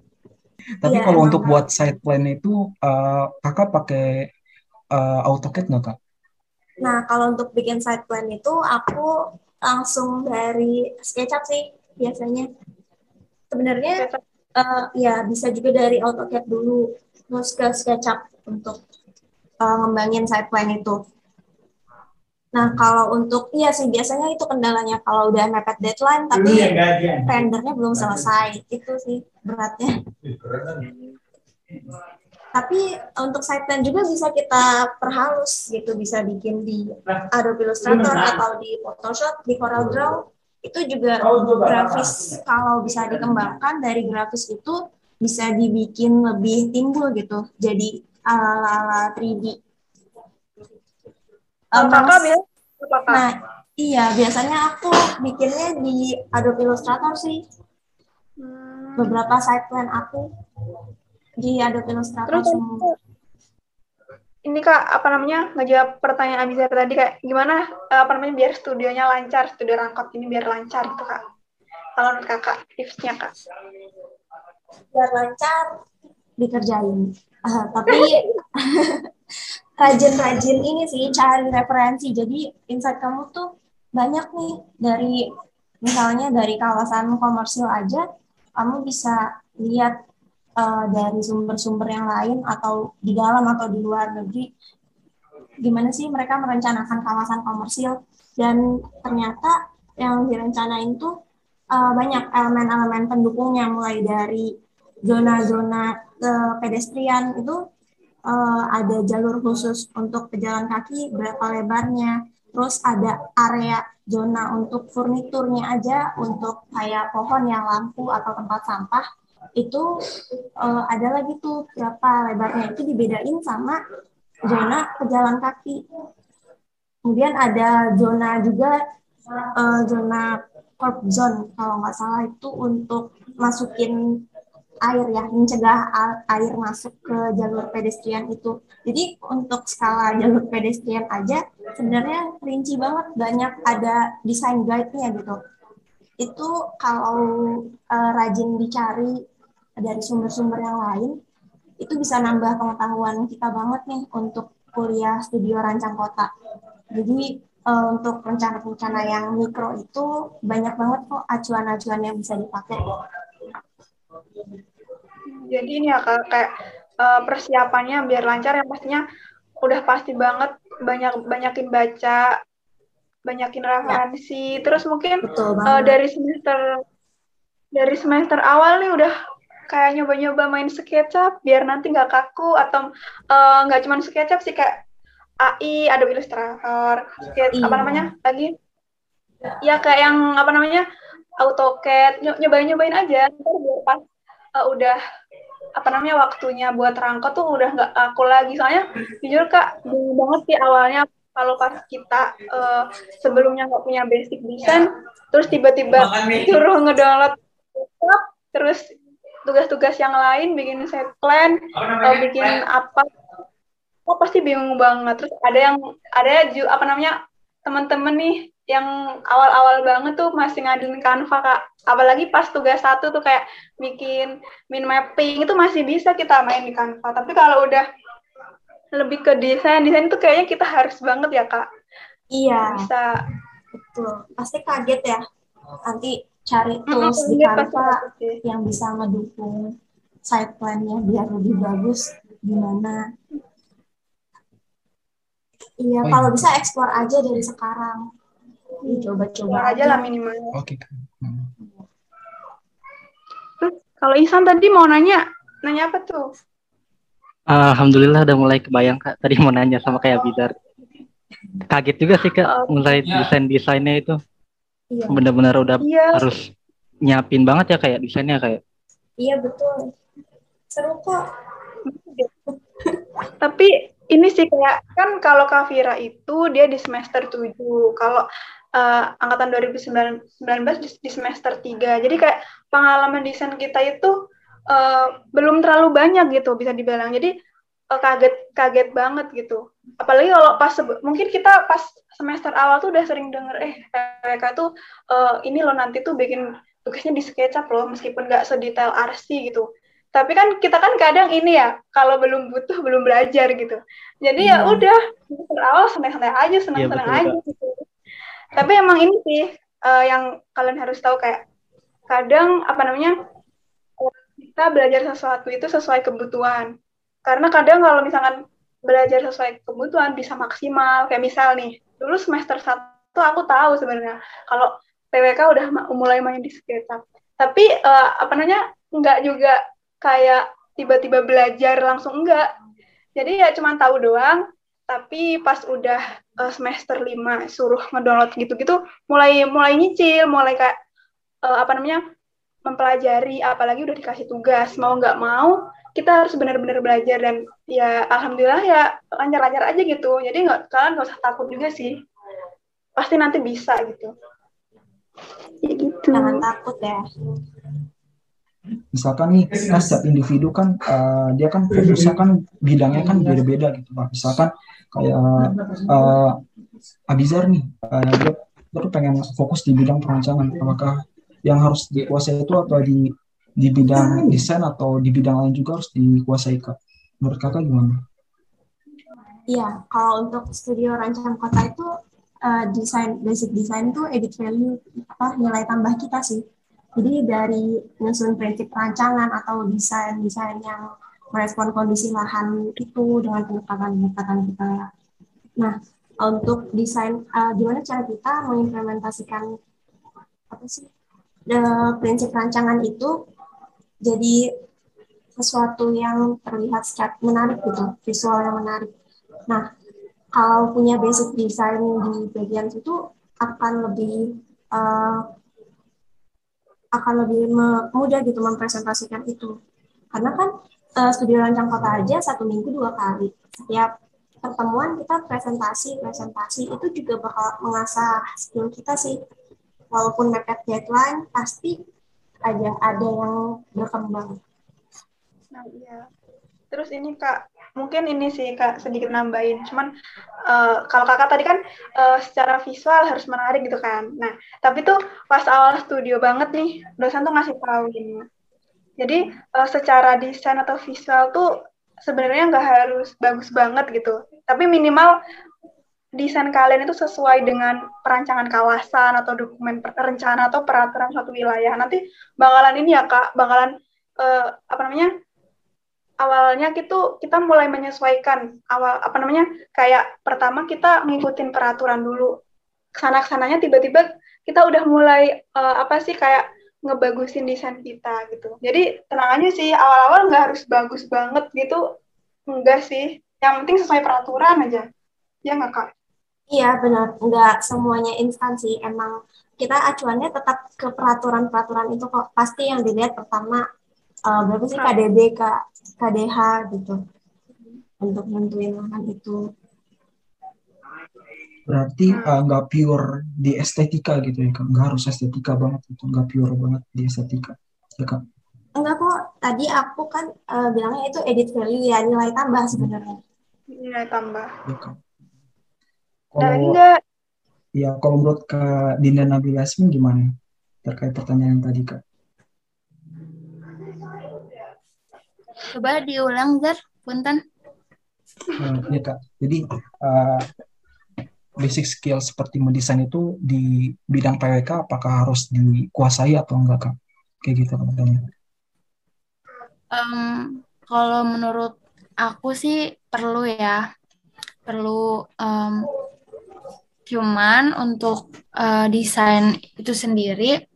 Tapi ya, kalau untuk buat side plan itu uh, kakak pakai uh, AutoCAD nggak kak? Nah kalau untuk bikin side plan itu aku langsung dari SketchUp sih biasanya. Sebenarnya uh, ya bisa juga dari AutoCAD dulu terus ke SketchUp untuk uh, ngembangin side plan itu. Nah, kalau untuk iya sih biasanya itu kendalanya kalau udah mepet deadline tapi rendernya belum selesai. Itu sih beratnya. Tapi untuk site plan juga bisa kita perhalus gitu, bisa bikin di Adobe Illustrator atau di Photoshop, di Corel Draw. Itu juga grafis kalau bisa dikembangkan dari grafis itu bisa dibikin lebih timbul gitu. Jadi ala-ala 3D Um, kakak biasa Nah, iya biasanya aku bikinnya di Adobe Illustrator sih. Hmm. Beberapa side plan aku di Adobe Illustrator Terus, semua. Ini kak apa namanya ngejawab pertanyaan Abizar tadi kayak gimana apa namanya biar studionya lancar studio rangkot ini biar lancar gitu kak. Kalau menurut kakak tipsnya kak? Biar lancar dikerjain. Uh, tapi rajin-rajin ini sih cari referensi. Jadi insight kamu tuh banyak nih. Dari misalnya dari kawasan komersil aja kamu bisa lihat uh, dari sumber-sumber yang lain atau di dalam atau di luar negeri gimana sih mereka merencanakan kawasan komersil. Dan ternyata yang direncanain tuh uh, banyak elemen-elemen pendukungnya. Mulai dari zona-zona uh, pedestrian itu uh, ada jalur khusus untuk pejalan kaki berapa lebarnya, terus ada area zona untuk furniturnya aja untuk kayak pohon yang lampu atau tempat sampah. Itu uh, ada lagi tuh berapa lebarnya. Itu dibedain sama zona pejalan kaki. Kemudian ada zona juga uh, zona corp zone. Kalau nggak salah itu untuk masukin air ya, mencegah air masuk ke jalur pedestrian itu. Jadi untuk skala jalur pedestrian aja sebenarnya rinci banget, banyak ada desain guide-nya gitu. Itu kalau uh, rajin dicari dari sumber-sumber yang lain, itu bisa nambah pengetahuan kita banget nih untuk kuliah studio rancang kota. Jadi uh, untuk rencana-rencana yang mikro itu banyak banget kok acuan-acuan yang bisa dipakai. Jadi ini ya kak, kayak uh, persiapannya biar lancar yang pastinya udah pasti banget banyak banyakin baca, banyakin ya. referensi, ya. terus mungkin uh, dari semester dari semester awal nih udah kayak nyoba-nyoba main SketchUp biar nanti nggak kaku atau nggak uh, cuma SketchUp sih kayak AI, ada Illustrator, sketch, iya. apa namanya lagi? Ya kayak yang apa namanya AutoCAD, nyobain-nyobain aja, biar pas uh, udah apa namanya waktunya buat rangkot tuh udah nggak aku lagi. Soalnya jujur kak bingung banget sih awalnya kalau pas kita uh, sebelumnya nggak punya basic design terus tiba-tiba suruh ngedownload terus tugas-tugas yang lain bikin set plan atau bikin apa oh pasti bingung banget. Terus ada yang ada apa namanya teman-teman nih yang awal-awal banget tuh masih ngaduin Canva kak. Apalagi pas tugas satu tuh kayak bikin min mapping itu masih bisa kita main di Canva. Tapi kalau udah lebih ke desain desain itu kayaknya kita harus banget ya kak. Iya. Bisa. Betul. Pasti kaget ya nanti cari tools di Canva yang bisa ngedukung side plan-nya biar lebih bagus gimana. Iya, oh, kalau iya. bisa eksplor aja dari sekarang coba-coba aja lah minimal. Oke okay. hmm. kalau Ihsan tadi mau nanya nanya apa tuh? Alhamdulillah udah mulai kebayang kak. Tadi mau nanya sama kayak Bidar. Kaget juga sih kak oh, mulai ya. desain desainnya itu. Iya. benar-benar udah iya. harus nyiapin banget ya kayak desainnya kayak. Iya betul. Seru kok. Tapi ini sih kayak kan kalau Kavira itu dia di semester 7 kalau uh, angkatan 2019 di semester 3. Jadi kayak pengalaman desain kita itu uh, belum terlalu banyak gitu bisa dibilang. Jadi uh, kaget kaget banget gitu. Apalagi kalau pas mungkin kita pas semester awal tuh udah sering denger eh mereka tuh uh, ini loh nanti tuh bikin tugasnya di SketchUp loh meskipun nggak sedetail RC gitu. Tapi kan kita kan kadang ini ya kalau belum butuh belum belajar gitu. Jadi ya hmm. udah semester awal santai-santai aja senang-senang ya, aja gitu tapi emang ini sih uh, yang kalian harus tahu kayak kadang apa namanya kita belajar sesuatu itu sesuai kebutuhan. Karena kadang kalau misalkan belajar sesuai kebutuhan bisa maksimal. Kayak misal nih dulu semester satu aku tahu sebenarnya kalau PWK udah mulai main di SketchUp tapi uh, apa namanya nggak juga kayak tiba-tiba belajar langsung enggak jadi ya cuma tahu doang tapi pas udah uh, semester 5 suruh ngedownload gitu-gitu mulai mulai nyicil mulai kayak uh, apa namanya mempelajari apalagi udah dikasih tugas mau nggak mau kita harus benar-benar belajar dan ya alhamdulillah ya lancar-lancar aja gitu. Jadi nggak kalian nggak usah takut juga sih. Pasti nanti bisa gitu. Ya gitu. Jangan takut ya. Misalkan nih kan setiap individu kan uh, dia kan fokusnya kan bidangnya kan beda-beda gitu pak. Misalkan kayak uh, Abizar nih uh, dia, tuh pengen fokus di bidang perancangan apakah yang harus dikuasai itu atau di di bidang desain atau di bidang lain juga harus dikuasai kak menurut kakak gimana? Iya, kalau untuk studio rancangan kota itu uh, desain basic design itu edit value apa nilai tambah kita sih. Jadi dari nyusun prinsip rancangan atau desain-desain yang merespon kondisi lahan itu dengan pendekatan-pendekatan kita. Nah, untuk desain uh, gimana cara kita mengimplementasikan apa sih the prinsip rancangan itu jadi sesuatu yang terlihat secara menarik gitu, visual yang menarik. Nah, kalau punya basic design di bagian itu akan lebih uh, akan lebih mudah gitu mempresentasikan itu. Karena kan uh, studio rancang kota aja satu minggu dua kali. Setiap pertemuan kita presentasi presentasi itu juga bakal mengasah skill kita sih. Walaupun mepet deadline pasti aja ada yang berkembang. Nah, iya. Terus ini Kak, mungkin ini sih Kak sedikit nambahin. Cuman uh, kalau Kakak tadi kan uh, secara visual harus menarik gitu kan. Nah, tapi tuh pas awal studio banget nih, dosen tuh ngasih tahu ini. Jadi uh, secara desain atau visual tuh sebenarnya nggak harus bagus banget gitu. Tapi minimal desain kalian itu sesuai dengan perancangan kawasan atau dokumen rencana atau peraturan suatu wilayah. Nanti bakalan ini ya Kak, bakalan uh, apa namanya awalnya gitu kita mulai menyesuaikan awal apa namanya kayak pertama kita ngikutin peraturan dulu ke sana ke sananya tiba-tiba kita udah mulai uh, apa sih kayak ngebagusin desain kita gitu. Jadi tenang aja sih awal-awal nggak harus bagus banget gitu. Enggak sih. Yang penting sesuai peraturan aja. Ya nggak kak? Iya benar. Nggak semuanya instansi emang kita acuannya tetap ke peraturan-peraturan itu kok. Pasti yang dilihat pertama uh, berapa sih KDB kak? KDH gitu. Untuk nentuin lahan itu berarti uh, nggak uh, pure di estetika gitu ya kak? Nggak harus estetika banget itu nggak pure banget di estetika ya kak? Enggak kok. Tadi aku kan uh, bilangnya itu edit value ya nilai tambah sebenarnya. Nilai tambah. Ya kak. Kalau enggak ya kalau menurut kak Dinda Nabila gimana terkait pertanyaan yang tadi kak? Coba diulang, Zar, punten. Uh, ya kak, jadi uh, basic skill seperti mendesain itu di bidang PWK apakah harus dikuasai atau enggak kak? Kayak gitu katanya. Um, kalau menurut aku sih perlu ya, perlu um, cuman untuk uh, desain itu sendiri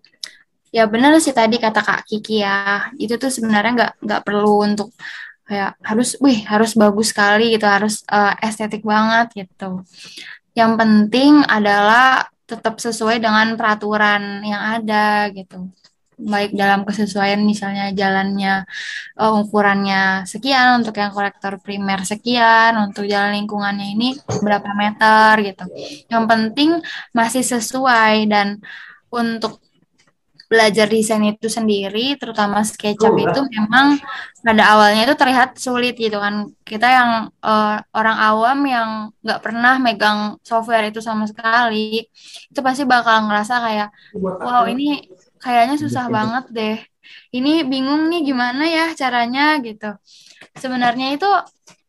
ya benar sih tadi kata Kak Kiki ya itu tuh sebenarnya nggak nggak perlu untuk kayak harus wih harus bagus sekali gitu harus uh, estetik banget gitu yang penting adalah tetap sesuai dengan peraturan yang ada gitu. Baik dalam kesesuaian misalnya jalannya uh, ukurannya sekian untuk yang kolektor primer sekian untuk jalan lingkungannya ini berapa meter gitu. Yang penting masih sesuai dan untuk belajar desain itu sendiri, terutama SketchUp itu memang pada awalnya itu terlihat sulit gitu kan. Kita yang uh, orang awam yang nggak pernah megang software itu sama sekali, itu pasti bakal ngerasa kayak, wow ini kayaknya susah banget deh. Ini bingung nih gimana ya caranya gitu. Sebenarnya itu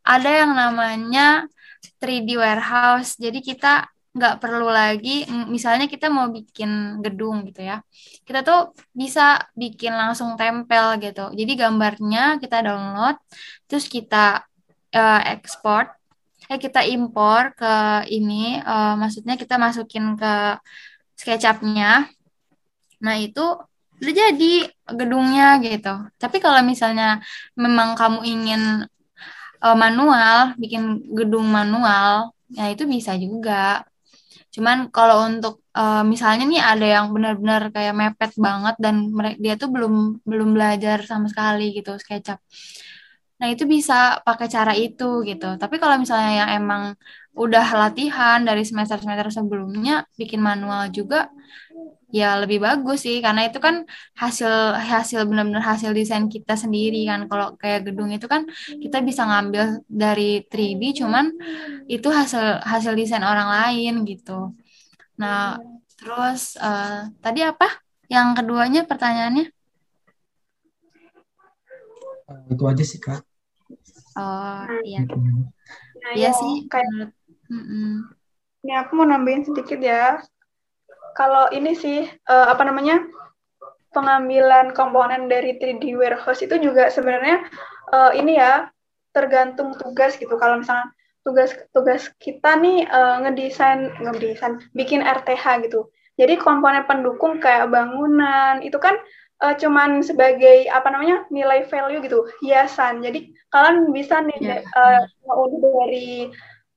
ada yang namanya 3D warehouse. Jadi kita nggak perlu lagi misalnya kita mau bikin gedung gitu ya kita tuh bisa bikin langsung tempel gitu. Jadi gambarnya kita download terus kita uh, ekspor eh kita impor ke ini uh, maksudnya kita masukin ke SketchUp-nya. Nah itu udah jadi gedungnya gitu. Tapi kalau misalnya memang kamu ingin uh, manual bikin gedung manual ya itu bisa juga Cuman kalau untuk uh, misalnya nih ada yang benar-benar kayak mepet banget dan mereka dia tuh belum belum belajar sama sekali gitu SketchUp. Nah, itu bisa pakai cara itu gitu. Tapi kalau misalnya yang emang udah latihan dari semester-semester sebelumnya bikin manual juga ya lebih bagus sih karena itu kan hasil hasil benar-benar hasil desain kita sendiri kan. Kalau kayak gedung itu kan kita bisa ngambil dari 3D cuman itu hasil hasil desain orang lain gitu. Nah terus uh, tadi apa? Yang keduanya pertanyaannya? Itu aja sih kak. Oh iya. Nah, iya sih kayak mm -mm. ini aku mau nambahin sedikit ya kalau ini sih uh, apa namanya pengambilan komponen dari 3D warehouse itu juga sebenarnya uh, ini ya tergantung tugas gitu. Kalau misalnya tugas tugas kita nih uh, ngedesain ngedesain bikin RTH gitu. Jadi komponen pendukung kayak bangunan itu kan uh, cuman sebagai apa namanya nilai value gitu hiasan. Jadi kalian bisa nih yeah. uh, dari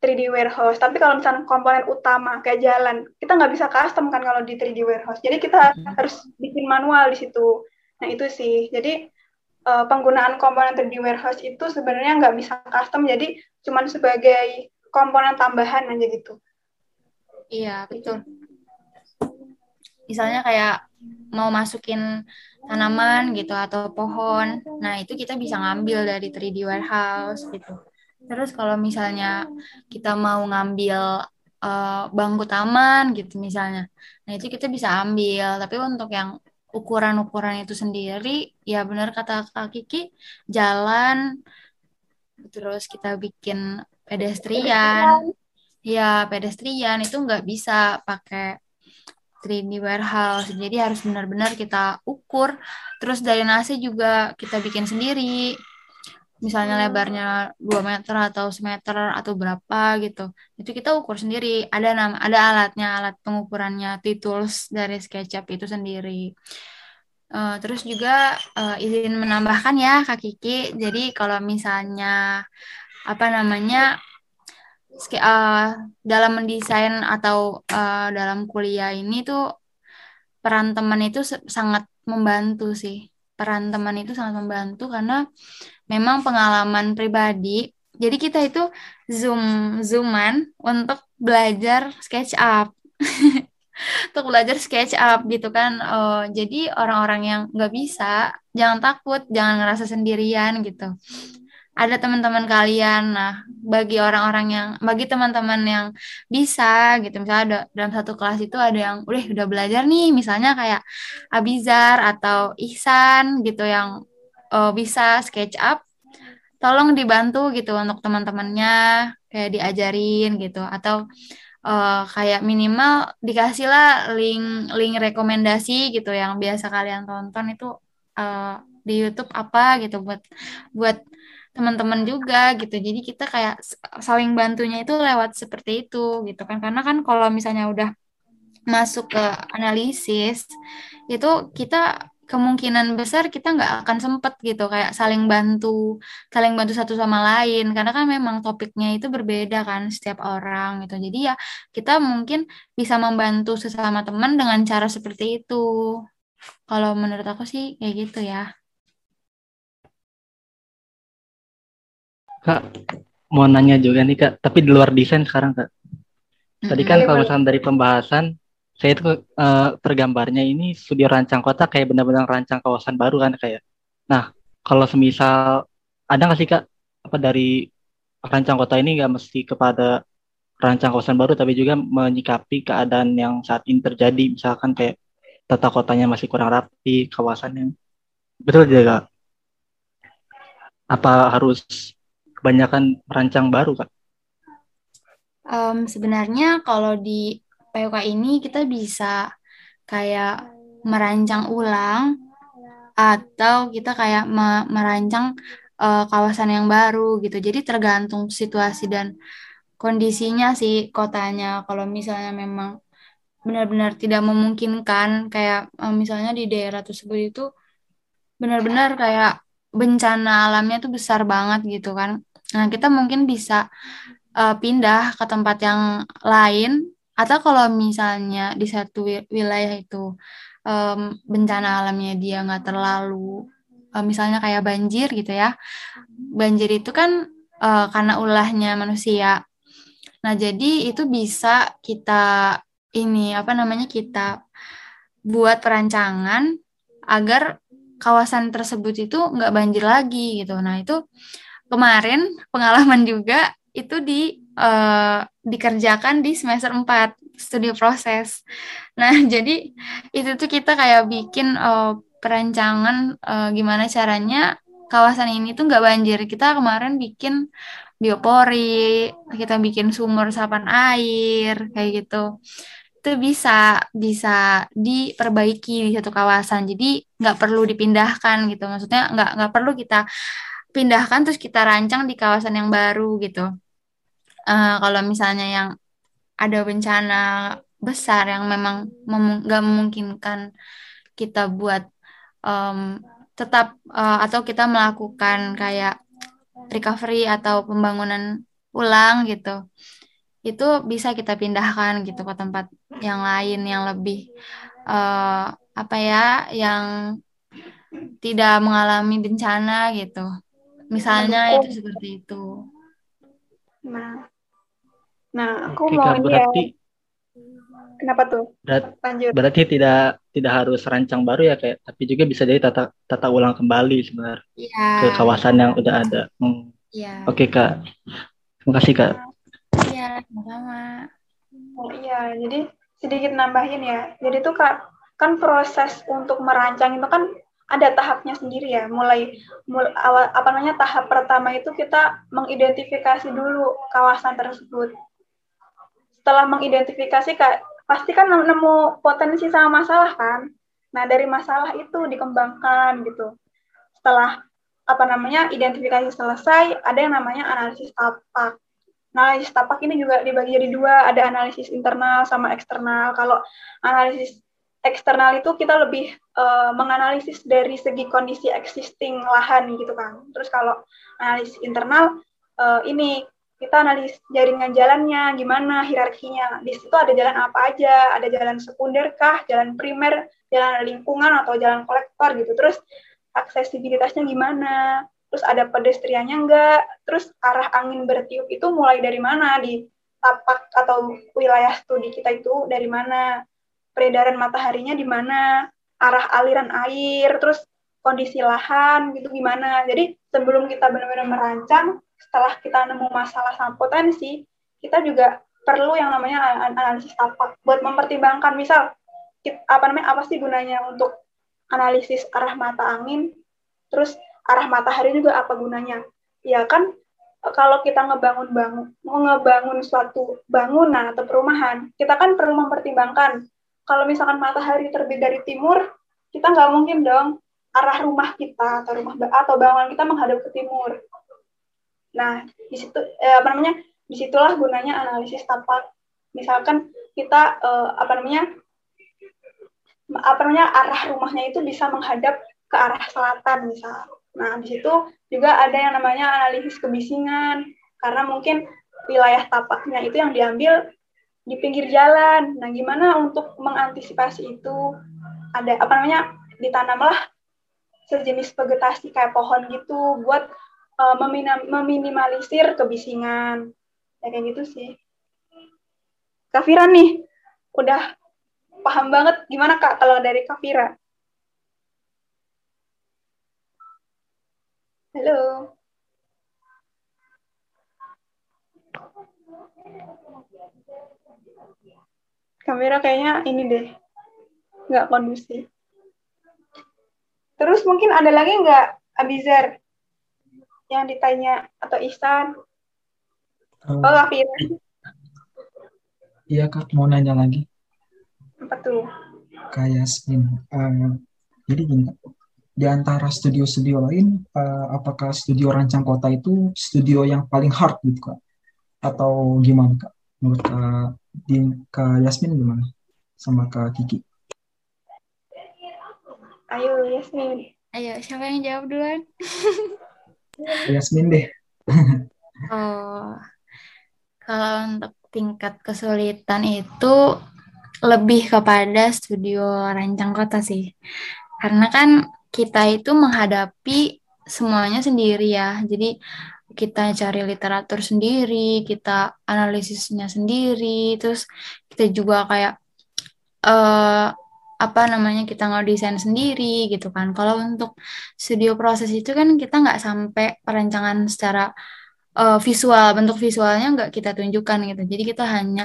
3D warehouse. Tapi kalau misalnya komponen utama kayak jalan, kita nggak bisa custom kan kalau di 3D warehouse. Jadi kita hmm. harus bikin manual di situ. Nah itu sih. Jadi uh, penggunaan komponen 3D warehouse itu sebenarnya nggak bisa custom. Jadi cuma sebagai komponen tambahan aja gitu. Iya betul. Misalnya kayak mau masukin tanaman gitu atau pohon. Nah, itu kita bisa ngambil dari 3D warehouse gitu. Terus kalau misalnya kita mau ngambil uh, bangku taman gitu misalnya. Nah, itu kita bisa ambil, tapi untuk yang ukuran-ukuran itu sendiri ya benar kata Kak Kiki jalan terus kita bikin pedestrian. Ya pedestrian itu nggak bisa pakai 3D warehouse. Jadi harus benar-benar kita ukur. Terus dari nasi juga kita bikin sendiri misalnya lebarnya 2 meter atau semeter atau berapa gitu. Itu kita ukur sendiri. Ada nama ada alatnya alat pengukurannya tools dari SketchUp itu sendiri. Uh, terus juga uh, izin menambahkan ya Kak Kiki. Jadi kalau misalnya apa namanya uh, dalam mendesain atau uh, dalam kuliah ini tuh peran teman itu sangat membantu sih peran teman itu sangat membantu karena memang pengalaman pribadi. Jadi kita itu zoom zooman untuk belajar SketchUp. untuk belajar SketchUp gitu kan. Oh, jadi orang-orang yang nggak bisa jangan takut, jangan ngerasa sendirian gitu ada teman-teman kalian. Nah, bagi orang-orang yang, bagi teman-teman yang bisa gitu, misalnya ada dalam satu kelas itu ada yang udah udah belajar nih, misalnya kayak Abizar atau Ihsan gitu yang uh, bisa SketchUp, tolong dibantu gitu untuk teman-temannya kayak diajarin gitu atau uh, kayak minimal dikasihlah link link rekomendasi gitu yang biasa kalian tonton itu uh, di YouTube apa gitu buat buat teman-teman juga gitu. Jadi kita kayak saling bantunya itu lewat seperti itu gitu kan. Karena kan kalau misalnya udah masuk ke analisis itu kita kemungkinan besar kita nggak akan sempet gitu kayak saling bantu saling bantu satu sama lain karena kan memang topiknya itu berbeda kan setiap orang gitu jadi ya kita mungkin bisa membantu sesama teman dengan cara seperti itu kalau menurut aku sih kayak gitu ya Kak, mau nanya juga nih Kak, tapi di luar desain sekarang Kak. Tadi kan kalau misalnya dari pembahasan, saya itu uh, tergambarnya ini studio rancang kota kayak benar-benar rancang kawasan baru kan kayak. Nah, kalau semisal ada nggak sih Kak apa dari rancang kota ini nggak mesti kepada rancang kawasan baru tapi juga menyikapi keadaan yang saat ini terjadi misalkan kayak tata kotanya masih kurang rapi kawasannya betul juga apa harus kebanyakan merancang baru kan? Um, sebenarnya kalau di PUK ini kita bisa kayak merancang ulang atau kita kayak me merancang uh, kawasan yang baru gitu. Jadi tergantung situasi dan kondisinya sih kotanya. Kalau misalnya memang benar-benar tidak memungkinkan kayak uh, misalnya di daerah tersebut itu benar-benar kayak bencana alamnya tuh besar banget gitu kan Nah, kita mungkin bisa uh, pindah ke tempat yang lain atau kalau misalnya di satu wilayah itu um, bencana alamnya dia nggak terlalu uh, misalnya kayak banjir gitu ya. Banjir itu kan uh, karena ulahnya manusia. Nah, jadi itu bisa kita ini apa namanya kita buat perancangan agar kawasan tersebut itu nggak banjir lagi gitu. Nah, itu kemarin pengalaman juga itu di uh, dikerjakan di semester 4 studi proses. Nah, jadi itu tuh kita kayak bikin uh, perancangan uh, gimana caranya kawasan ini tuh nggak banjir. Kita kemarin bikin biopori, kita bikin sumur resapan air kayak gitu. Itu bisa bisa diperbaiki di satu kawasan. Jadi nggak perlu dipindahkan gitu. Maksudnya nggak nggak perlu kita pindahkan terus kita rancang di kawasan yang baru gitu. Uh, kalau misalnya yang ada bencana besar yang memang nggak mem memungkinkan kita buat um, tetap uh, atau kita melakukan kayak recovery atau pembangunan ulang gitu itu bisa kita pindahkan gitu ke tempat yang lain yang lebih uh, apa ya yang tidak mengalami bencana gitu Misalnya itu seperti itu. Nah, nah aku Oke, mau ini ya. Kenapa tuh? Berat, Lanjut. Berarti tidak tidak harus rancang baru ya kayak, tapi juga bisa jadi tata tata ulang kembali sebenarnya ya. ke kawasan yang udah ada. Hmm. Ya. Oke kak, terima kasih kak. Iya, sama-sama. Oh iya, jadi sedikit nambahin ya. Jadi tuh kak, kan proses untuk merancang itu kan ada tahapnya sendiri ya. Mulai, mulai awal apa namanya tahap pertama itu kita mengidentifikasi dulu kawasan tersebut. Setelah mengidentifikasi kak pasti kan nemu potensi sama masalah kan. Nah, dari masalah itu dikembangkan gitu. Setelah apa namanya identifikasi selesai, ada yang namanya analisis tapak. Nah, analisis tapak ini juga dibagi jadi dua, ada analisis internal sama eksternal. Kalau analisis eksternal itu kita lebih uh, menganalisis dari segi kondisi existing lahan gitu kan. Terus kalau analisis internal uh, ini kita analis jaringan jalannya gimana hierarkinya. Di situ ada jalan apa aja? Ada jalan sekunder kah? Jalan primer? Jalan lingkungan atau jalan kolektor gitu. Terus aksesibilitasnya gimana? Terus ada pedestriannya enggak terus arah angin bertiup itu mulai dari mana? Di tapak atau wilayah studi kita itu dari mana peredaran mataharinya di mana arah aliran air terus kondisi lahan gitu gimana jadi sebelum kita benar-benar merancang setelah kita nemu masalah sama potensi, kita juga perlu yang namanya analisis tapak buat mempertimbangkan misal apa namanya apa sih gunanya untuk analisis arah mata angin, terus arah matahari juga apa gunanya? Ya kan kalau kita ngebangun bangun ngebangun suatu bangunan atau perumahan, kita kan perlu mempertimbangkan kalau misalkan matahari terbit dari timur, kita nggak mungkin dong arah rumah kita atau rumah atau bangunan kita menghadap ke timur. Nah, di situ eh, apa namanya? Di situlah gunanya analisis tapak. Misalkan kita eh, apa namanya? apa namanya arah rumahnya itu bisa menghadap ke arah selatan misal. Nah, di situ juga ada yang namanya analisis kebisingan karena mungkin wilayah tapaknya itu yang diambil di pinggir jalan. Nah, gimana untuk mengantisipasi itu? Ada apa namanya? Ditanamlah sejenis vegetasi kayak pohon gitu buat uh, meminimalisir kebisingan ya kayak gitu sih Kafira nih udah paham banget gimana kak kalau dari Kafira halo kamera kayaknya ini deh nggak kondusif terus mungkin ada lagi nggak Abizar yang ditanya atau Ihsan? Uh, oh, Raffi. Iya, Kak. Mau nanya lagi. Apa tuh? Kak Yasmin. Uh, jadi gini, di antara studio-studio lain, uh, apakah studio Rancang Kota itu studio yang paling hard gitu, Kak? Atau gimana, Kak? Menurut Kak, di, Kak Yasmin gimana? Sama Kak Kiki? Ayo, Yasmin. Ayo, siapa yang jawab duluan? Yasmin deh. oh, kalau untuk tingkat kesulitan itu lebih kepada studio rancang kota sih. Karena kan kita itu menghadapi semuanya sendiri ya. Jadi kita cari literatur sendiri, kita analisisnya sendiri, terus kita juga kayak uh, apa namanya kita ngedesain sendiri gitu kan. Kalau untuk studio proses itu kan kita nggak sampai perancangan secara uh, visual, bentuk visualnya nggak kita tunjukkan gitu. Jadi kita hanya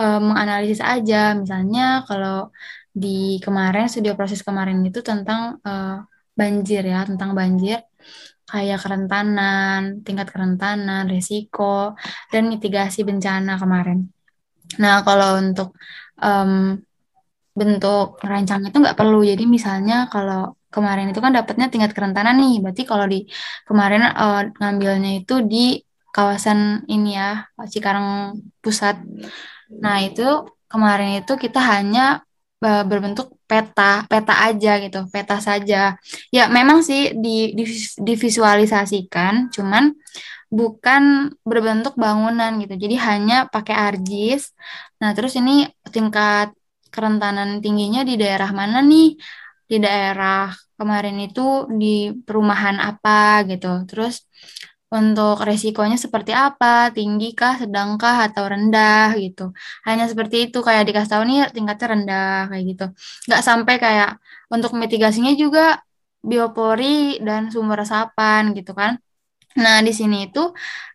uh, menganalisis aja. Misalnya kalau di kemarin studio proses kemarin itu tentang uh, banjir ya, tentang banjir kayak kerentanan, tingkat kerentanan, risiko, dan mitigasi bencana kemarin. Nah, kalau untuk um, bentuk rancang itu nggak perlu. Jadi misalnya kalau kemarin itu kan dapatnya tingkat kerentanan nih, berarti kalau di kemarin uh, ngambilnya itu di kawasan ini ya Cikarang Pusat. Nah itu kemarin itu kita hanya berbentuk peta, peta aja gitu, peta saja. Ya memang sih di, di divisualisasikan, cuman bukan berbentuk bangunan gitu. Jadi hanya pakai argis. Nah terus ini tingkat kerentanan tingginya di daerah mana nih? Di daerah kemarin itu di perumahan apa gitu. Terus untuk resikonya seperti apa, tinggi kah, sedangkah atau rendah gitu. Hanya seperti itu kayak dikasih tahu nih tingkatnya rendah kayak gitu. Nggak sampai kayak untuk mitigasinya juga biopori dan sumber resapan gitu kan. Nah, di sini itu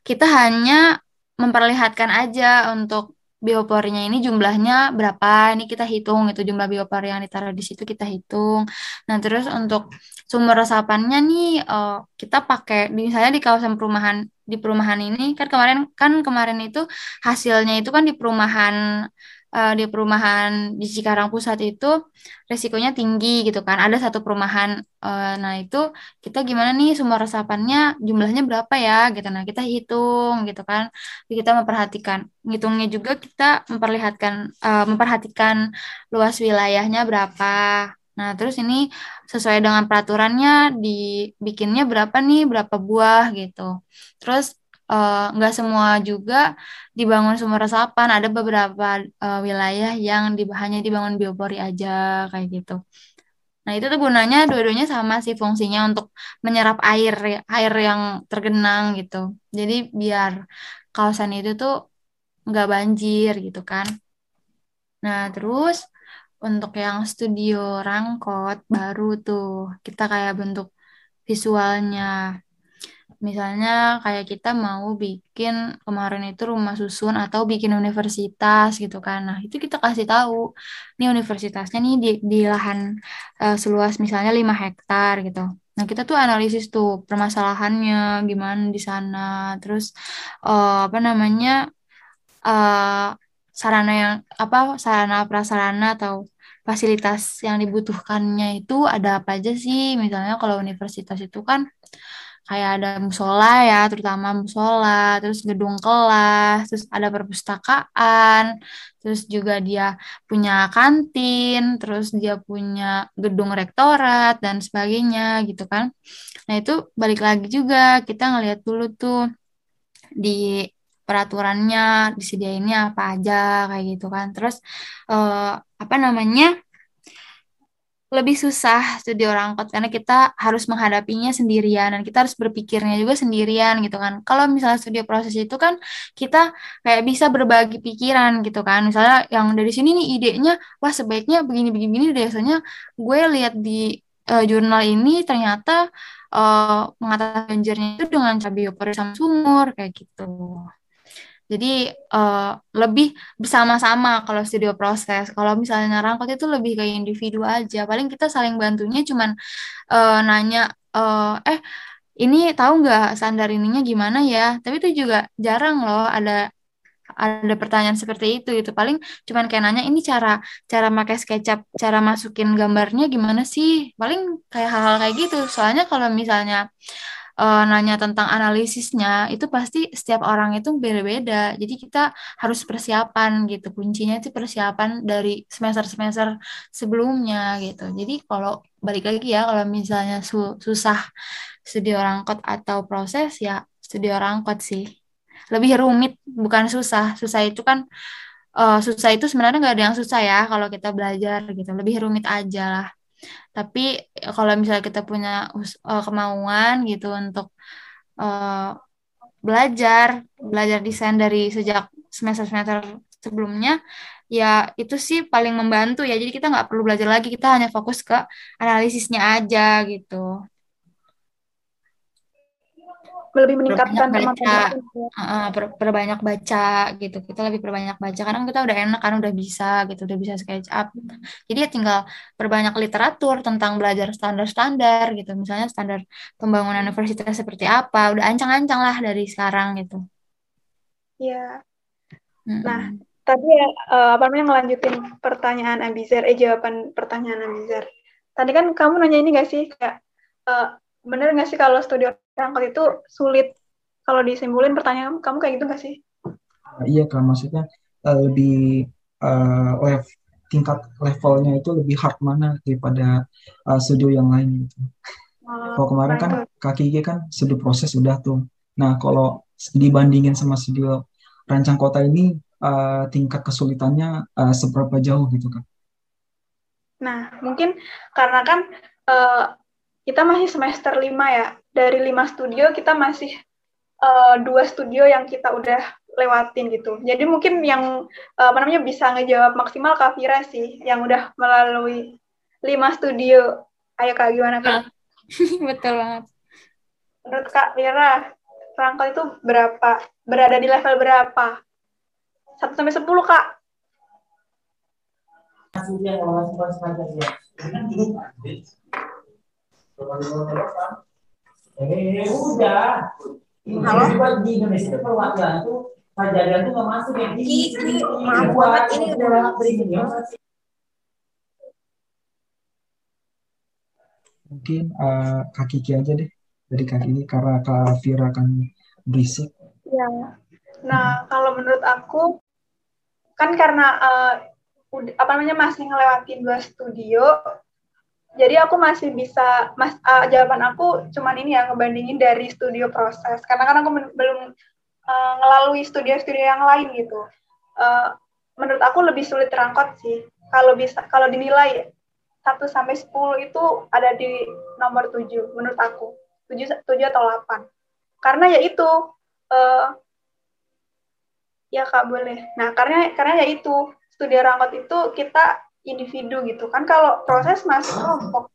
kita hanya memperlihatkan aja untuk bioporinya ini jumlahnya berapa? Ini kita hitung itu jumlah biopori yang ditaruh di situ kita hitung. Nah terus untuk sumber resapannya nih uh, kita pakai misalnya di kawasan perumahan di perumahan ini kan kemarin kan kemarin itu hasilnya itu kan di perumahan uh, di perumahan di Cikarang Pusat itu resikonya tinggi gitu kan. Ada satu perumahan, uh, nah itu kita gimana nih sumber resapannya jumlahnya berapa ya gitu. Nah kita hitung gitu kan. Kita memperhatikan, ngitungnya juga kita memperlihatkan, uh, memperhatikan luas wilayahnya berapa. Nah, terus ini sesuai dengan peraturannya dibikinnya berapa nih, berapa buah gitu. Terus nggak uh, semua juga dibangun sumber resapan. Ada beberapa uh, wilayah yang di, hanya dibangun biopori aja kayak gitu. Nah itu tuh gunanya dua-duanya sama sih fungsinya untuk menyerap air air yang tergenang gitu. Jadi biar kawasan itu tuh nggak banjir gitu kan. Nah terus untuk yang studio rangkot baru tuh kita kayak bentuk visualnya misalnya kayak kita mau bikin kemarin itu rumah susun atau bikin universitas gitu kan. Nah, itu kita kasih tahu nih universitasnya nih di, di lahan uh, seluas misalnya 5 hektar gitu. Nah, kita tuh analisis tuh permasalahannya gimana di sana. Terus uh, apa namanya? Uh, sarana yang apa sarana prasarana atau fasilitas yang dibutuhkannya itu ada apa aja sih? Misalnya kalau universitas itu kan kayak ada musola ya, terutama musola, terus gedung kelas, terus ada perpustakaan, terus juga dia punya kantin, terus dia punya gedung rektorat dan sebagainya gitu kan. Nah, itu balik lagi juga kita ngelihat dulu tuh di peraturannya disediainnya apa aja kayak gitu kan. Terus eh, apa namanya? Lebih susah studi orang angkot karena kita harus menghadapinya sendirian dan kita harus berpikirnya juga sendirian gitu kan. Kalau misalnya studi proses itu kan kita kayak bisa berbagi pikiran gitu kan. Misalnya yang dari sini nih idenya, wah sebaiknya begini-begini biasanya gue lihat di uh, jurnal ini ternyata uh, mengatasi banjirnya itu dengan cara biopori sama sumur kayak gitu. Jadi uh, lebih bersama-sama kalau studio proses. Kalau misalnya rangkot itu lebih kayak individu aja. Paling kita saling bantunya cuman uh, nanya, uh, eh ini tahu nggak standar ininya gimana ya? Tapi itu juga jarang loh ada ada pertanyaan seperti itu itu paling cuman kayak nanya ini cara cara pakai SketchUp cara masukin gambarnya gimana sih paling kayak hal-hal kayak gitu soalnya kalau misalnya uh, nanya tentang analisisnya itu pasti setiap orang itu beda-beda. Jadi kita harus persiapan gitu. Kuncinya itu persiapan dari semester-semester sebelumnya gitu. Jadi kalau balik lagi ya kalau misalnya su susah studi rangkot atau proses ya studi rangkot sih. Lebih rumit bukan susah. Susah itu kan uh, susah itu sebenarnya nggak ada yang susah ya kalau kita belajar gitu. Lebih rumit aja lah. Tapi ya, kalau misalnya kita punya uh, kemauan gitu untuk uh, belajar, belajar desain dari sejak semester-semester sebelumnya, ya itu sih paling membantu ya. Jadi kita nggak perlu belajar lagi, kita hanya fokus ke analisisnya aja gitu lebih meningkatkan kemampuan uh, per, perbanyak baca gitu. Kita lebih perbanyak baca. Karena kita udah enak kan udah bisa gitu udah bisa sketch up. Jadi ya tinggal perbanyak literatur tentang belajar standar-standar gitu. Misalnya standar pembangunan universitas seperti apa. Udah ancang-ancang lah dari sekarang gitu. Ya mm-hmm. nah tadi ya uh, apa namanya ngelanjutin pertanyaan Abizar eh jawaban pertanyaan Abizar tadi kan kamu nanya ini gak sih kayak uh, bener nggak sih kalau studio rangkot itu sulit kalau disimpulin pertanyaan kamu kayak gitu nggak sih? Uh, iya kak, maksudnya uh, lebih uh, lev tingkat levelnya itu lebih hard mana daripada uh, studio yang lain gitu. Uh, kalau kemarin kan kaki kan studio proses sudah tuh. Nah kalau dibandingin sama studio rancang kota ini uh, tingkat kesulitannya uh, seberapa jauh gitu kan? Nah mungkin karena kan uh, kita masih semester lima ya. Dari lima studio kita masih uh, dua studio yang kita udah lewatin gitu. Jadi mungkin yang uh, apa namanya bisa ngejawab maksimal Kak Fira sih, yang udah melalui lima studio. Ayo Kak, gimana Kak? Betul banget. Menurut Kak Fira, Rangkal itu berapa? Berada di level berapa? 1 sampai 10, Kak. Eh, udah. Halo? Di Indonesia itu perwakilan tuh Pajagan tuh nggak masuk ya. Ki, maaf banget ini udah berisik Mungkin uh, kaki Ki aja deh dari kaki ini karena Kak Vira kan berisik. Ya. Nah, kalau menurut aku kan karena uh, apa namanya masih ngelewatin dua studio, jadi aku masih bisa mas uh, jawaban aku cuman ini ya ngebandingin dari studio proses karena kan aku belum uh, ngelalui studio-studio yang lain gitu. Uh, menurut aku lebih sulit terangkot sih. Kalau bisa kalau dinilai 1 sampai 10 itu ada di nomor 7 menurut aku. 7 7 atau 8. Karena ya itu uh, ya Kak boleh. Nah, karena karena ya itu studi rangkot itu kita individu gitu. Kan kalau proses masih kelompok.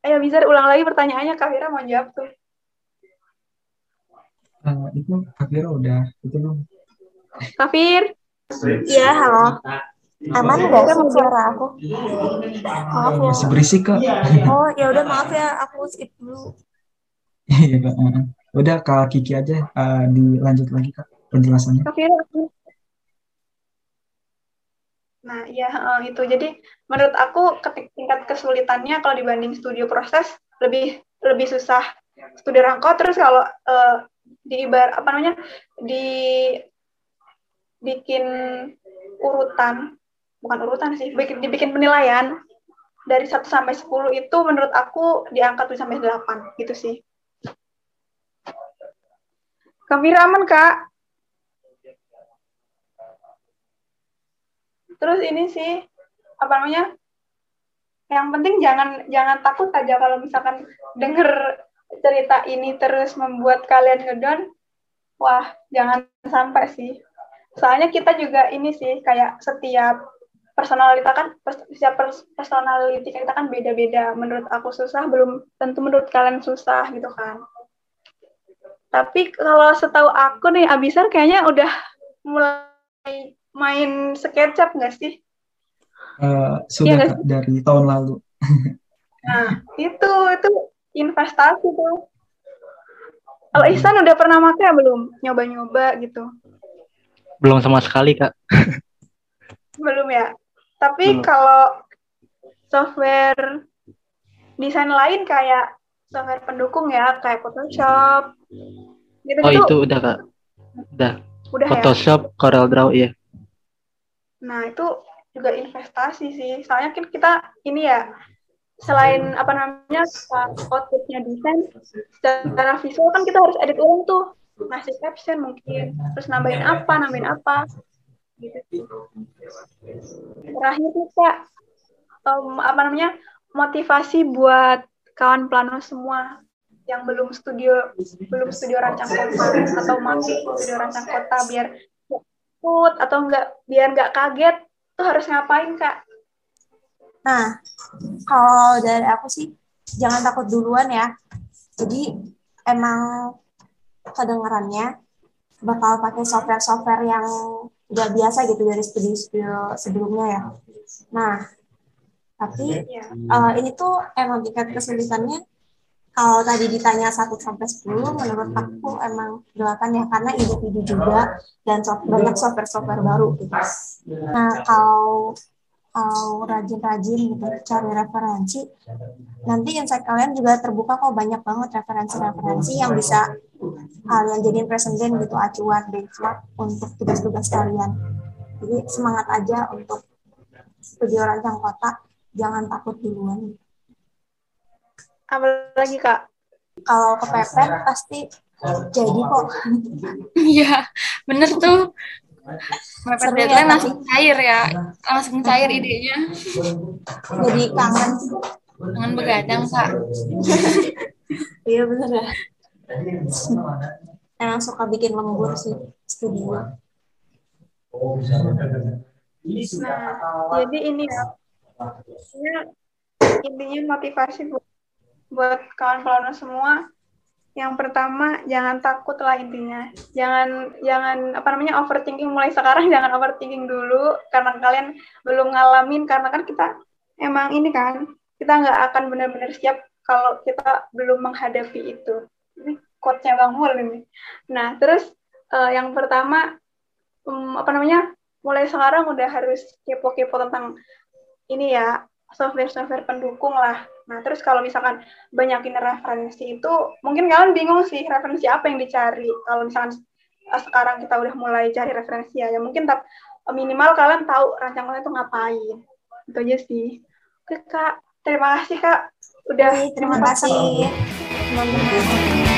Ayo bisa ulang lagi pertanyaannya Kak Fira mau jawab tuh. Uh, itu Kafir udah itu belum Kafir iya halo. Aman nggak sih suara aku? Maaf ya. Masih berisik kak. Oh ya udah maaf ya. Aku skip dulu. Iya kak. Udah kak Kiki aja. Uh, dilanjut lagi kak penjelasannya. Kafir Nah, ya itu. Jadi menurut aku tingkat kesulitannya kalau dibanding studio proses lebih lebih susah studi rangkot. Terus kalau uh, di ibar apa namanya di bikin urutan bukan urutan sih bikin dibikin penilaian dari 1 sampai 10 itu menurut aku di angka 7 sampai 8 gitu sih. Kamera aman, Kak? Terus ini sih apa namanya? Yang penting jangan jangan takut aja kalau misalkan denger cerita ini terus membuat kalian ngedon, wah jangan sampai sih. Soalnya kita juga ini sih kayak setiap personalita kan setiap personality kita kan beda-beda. Menurut aku susah belum tentu menurut kalian susah gitu kan. Tapi kalau setahu aku nih Abisar kayaknya udah mulai main SketchUp nggak sih? Uh, sudah ya, dari tahun lalu. nah itu itu investasi tuh. Kalau hmm. Ihsan udah pernah pakai belum? Nyoba-nyoba gitu? Belum sama sekali, Kak. belum ya? Tapi belum. kalau software desain lain kayak software pendukung ya, kayak Photoshop. Gitu -gitu. Oh, itu udah, Kak. Udah. Udah ya? Photoshop, ya? Corel Draw, iya. Nah, itu juga investasi sih. Soalnya kan kita ini ya selain apa namanya outputnya desain secara visual kan kita harus edit ulang tuh ngasih caption mungkin terus nambahin apa nambahin apa gitu terakhir nih kak um, apa namanya motivasi buat kawan plano semua yang belum studio belum studio rancang kota atau masih studio rancang kota biar ikut atau enggak biar nggak kaget tuh harus ngapain kak Nah, kalau dari aku sih jangan takut duluan ya. Jadi emang kedengarannya bakal pakai software-software yang udah biasa gitu dari studio-studio sebelumnya ya. Nah, tapi uh, ini tuh emang tingkat kesulitannya kalau tadi ditanya 1 sampai 10 menurut aku emang 8 ya karena individu juga dan soft, banyak software-software baru gitu. Nah, kalau kalau rajin-rajin gitu cari referensi nanti insight kalian juga terbuka kok banyak banget referensi-referensi yang bisa kalian jadiin presiden gitu acuan benchmark untuk tugas-tugas kalian. Jadi semangat aja untuk studio rancang kota jangan takut duluan apa lagi kak kalau kepepet pasti jadi kok iya bener tuh Mepet deadline ya, langsung cair ya, langsung cair idenya. Jadi kangen. Kangen begadang, Kak. iya bener ya. Emang suka bikin lembur sih studio. Nah, jadi ini ya, intinya motivasi buat, buat kawan-kawan semua yang pertama jangan takut lah intinya. Jangan jangan apa namanya overthinking mulai sekarang jangan overthinking dulu karena kalian belum ngalamin karena kan kita emang ini kan kita nggak akan benar-benar siap kalau kita belum menghadapi itu. Ini quote-nya bang Mul ini. Nah terus uh, yang pertama um, apa namanya mulai sekarang udah harus kepo-kepo tentang ini ya software-software pendukung lah. Nah, terus kalau misalkan banyakin referensi itu, mungkin kalian bingung sih referensi apa yang dicari. Kalau misalkan uh, sekarang kita udah mulai cari referensi ya, ya mungkin tak, minimal kalian tahu rancangan itu ngapain. Itu aja sih. Oke, Kak. Terima kasih, Kak. Udah terima kasih. Terima kasih.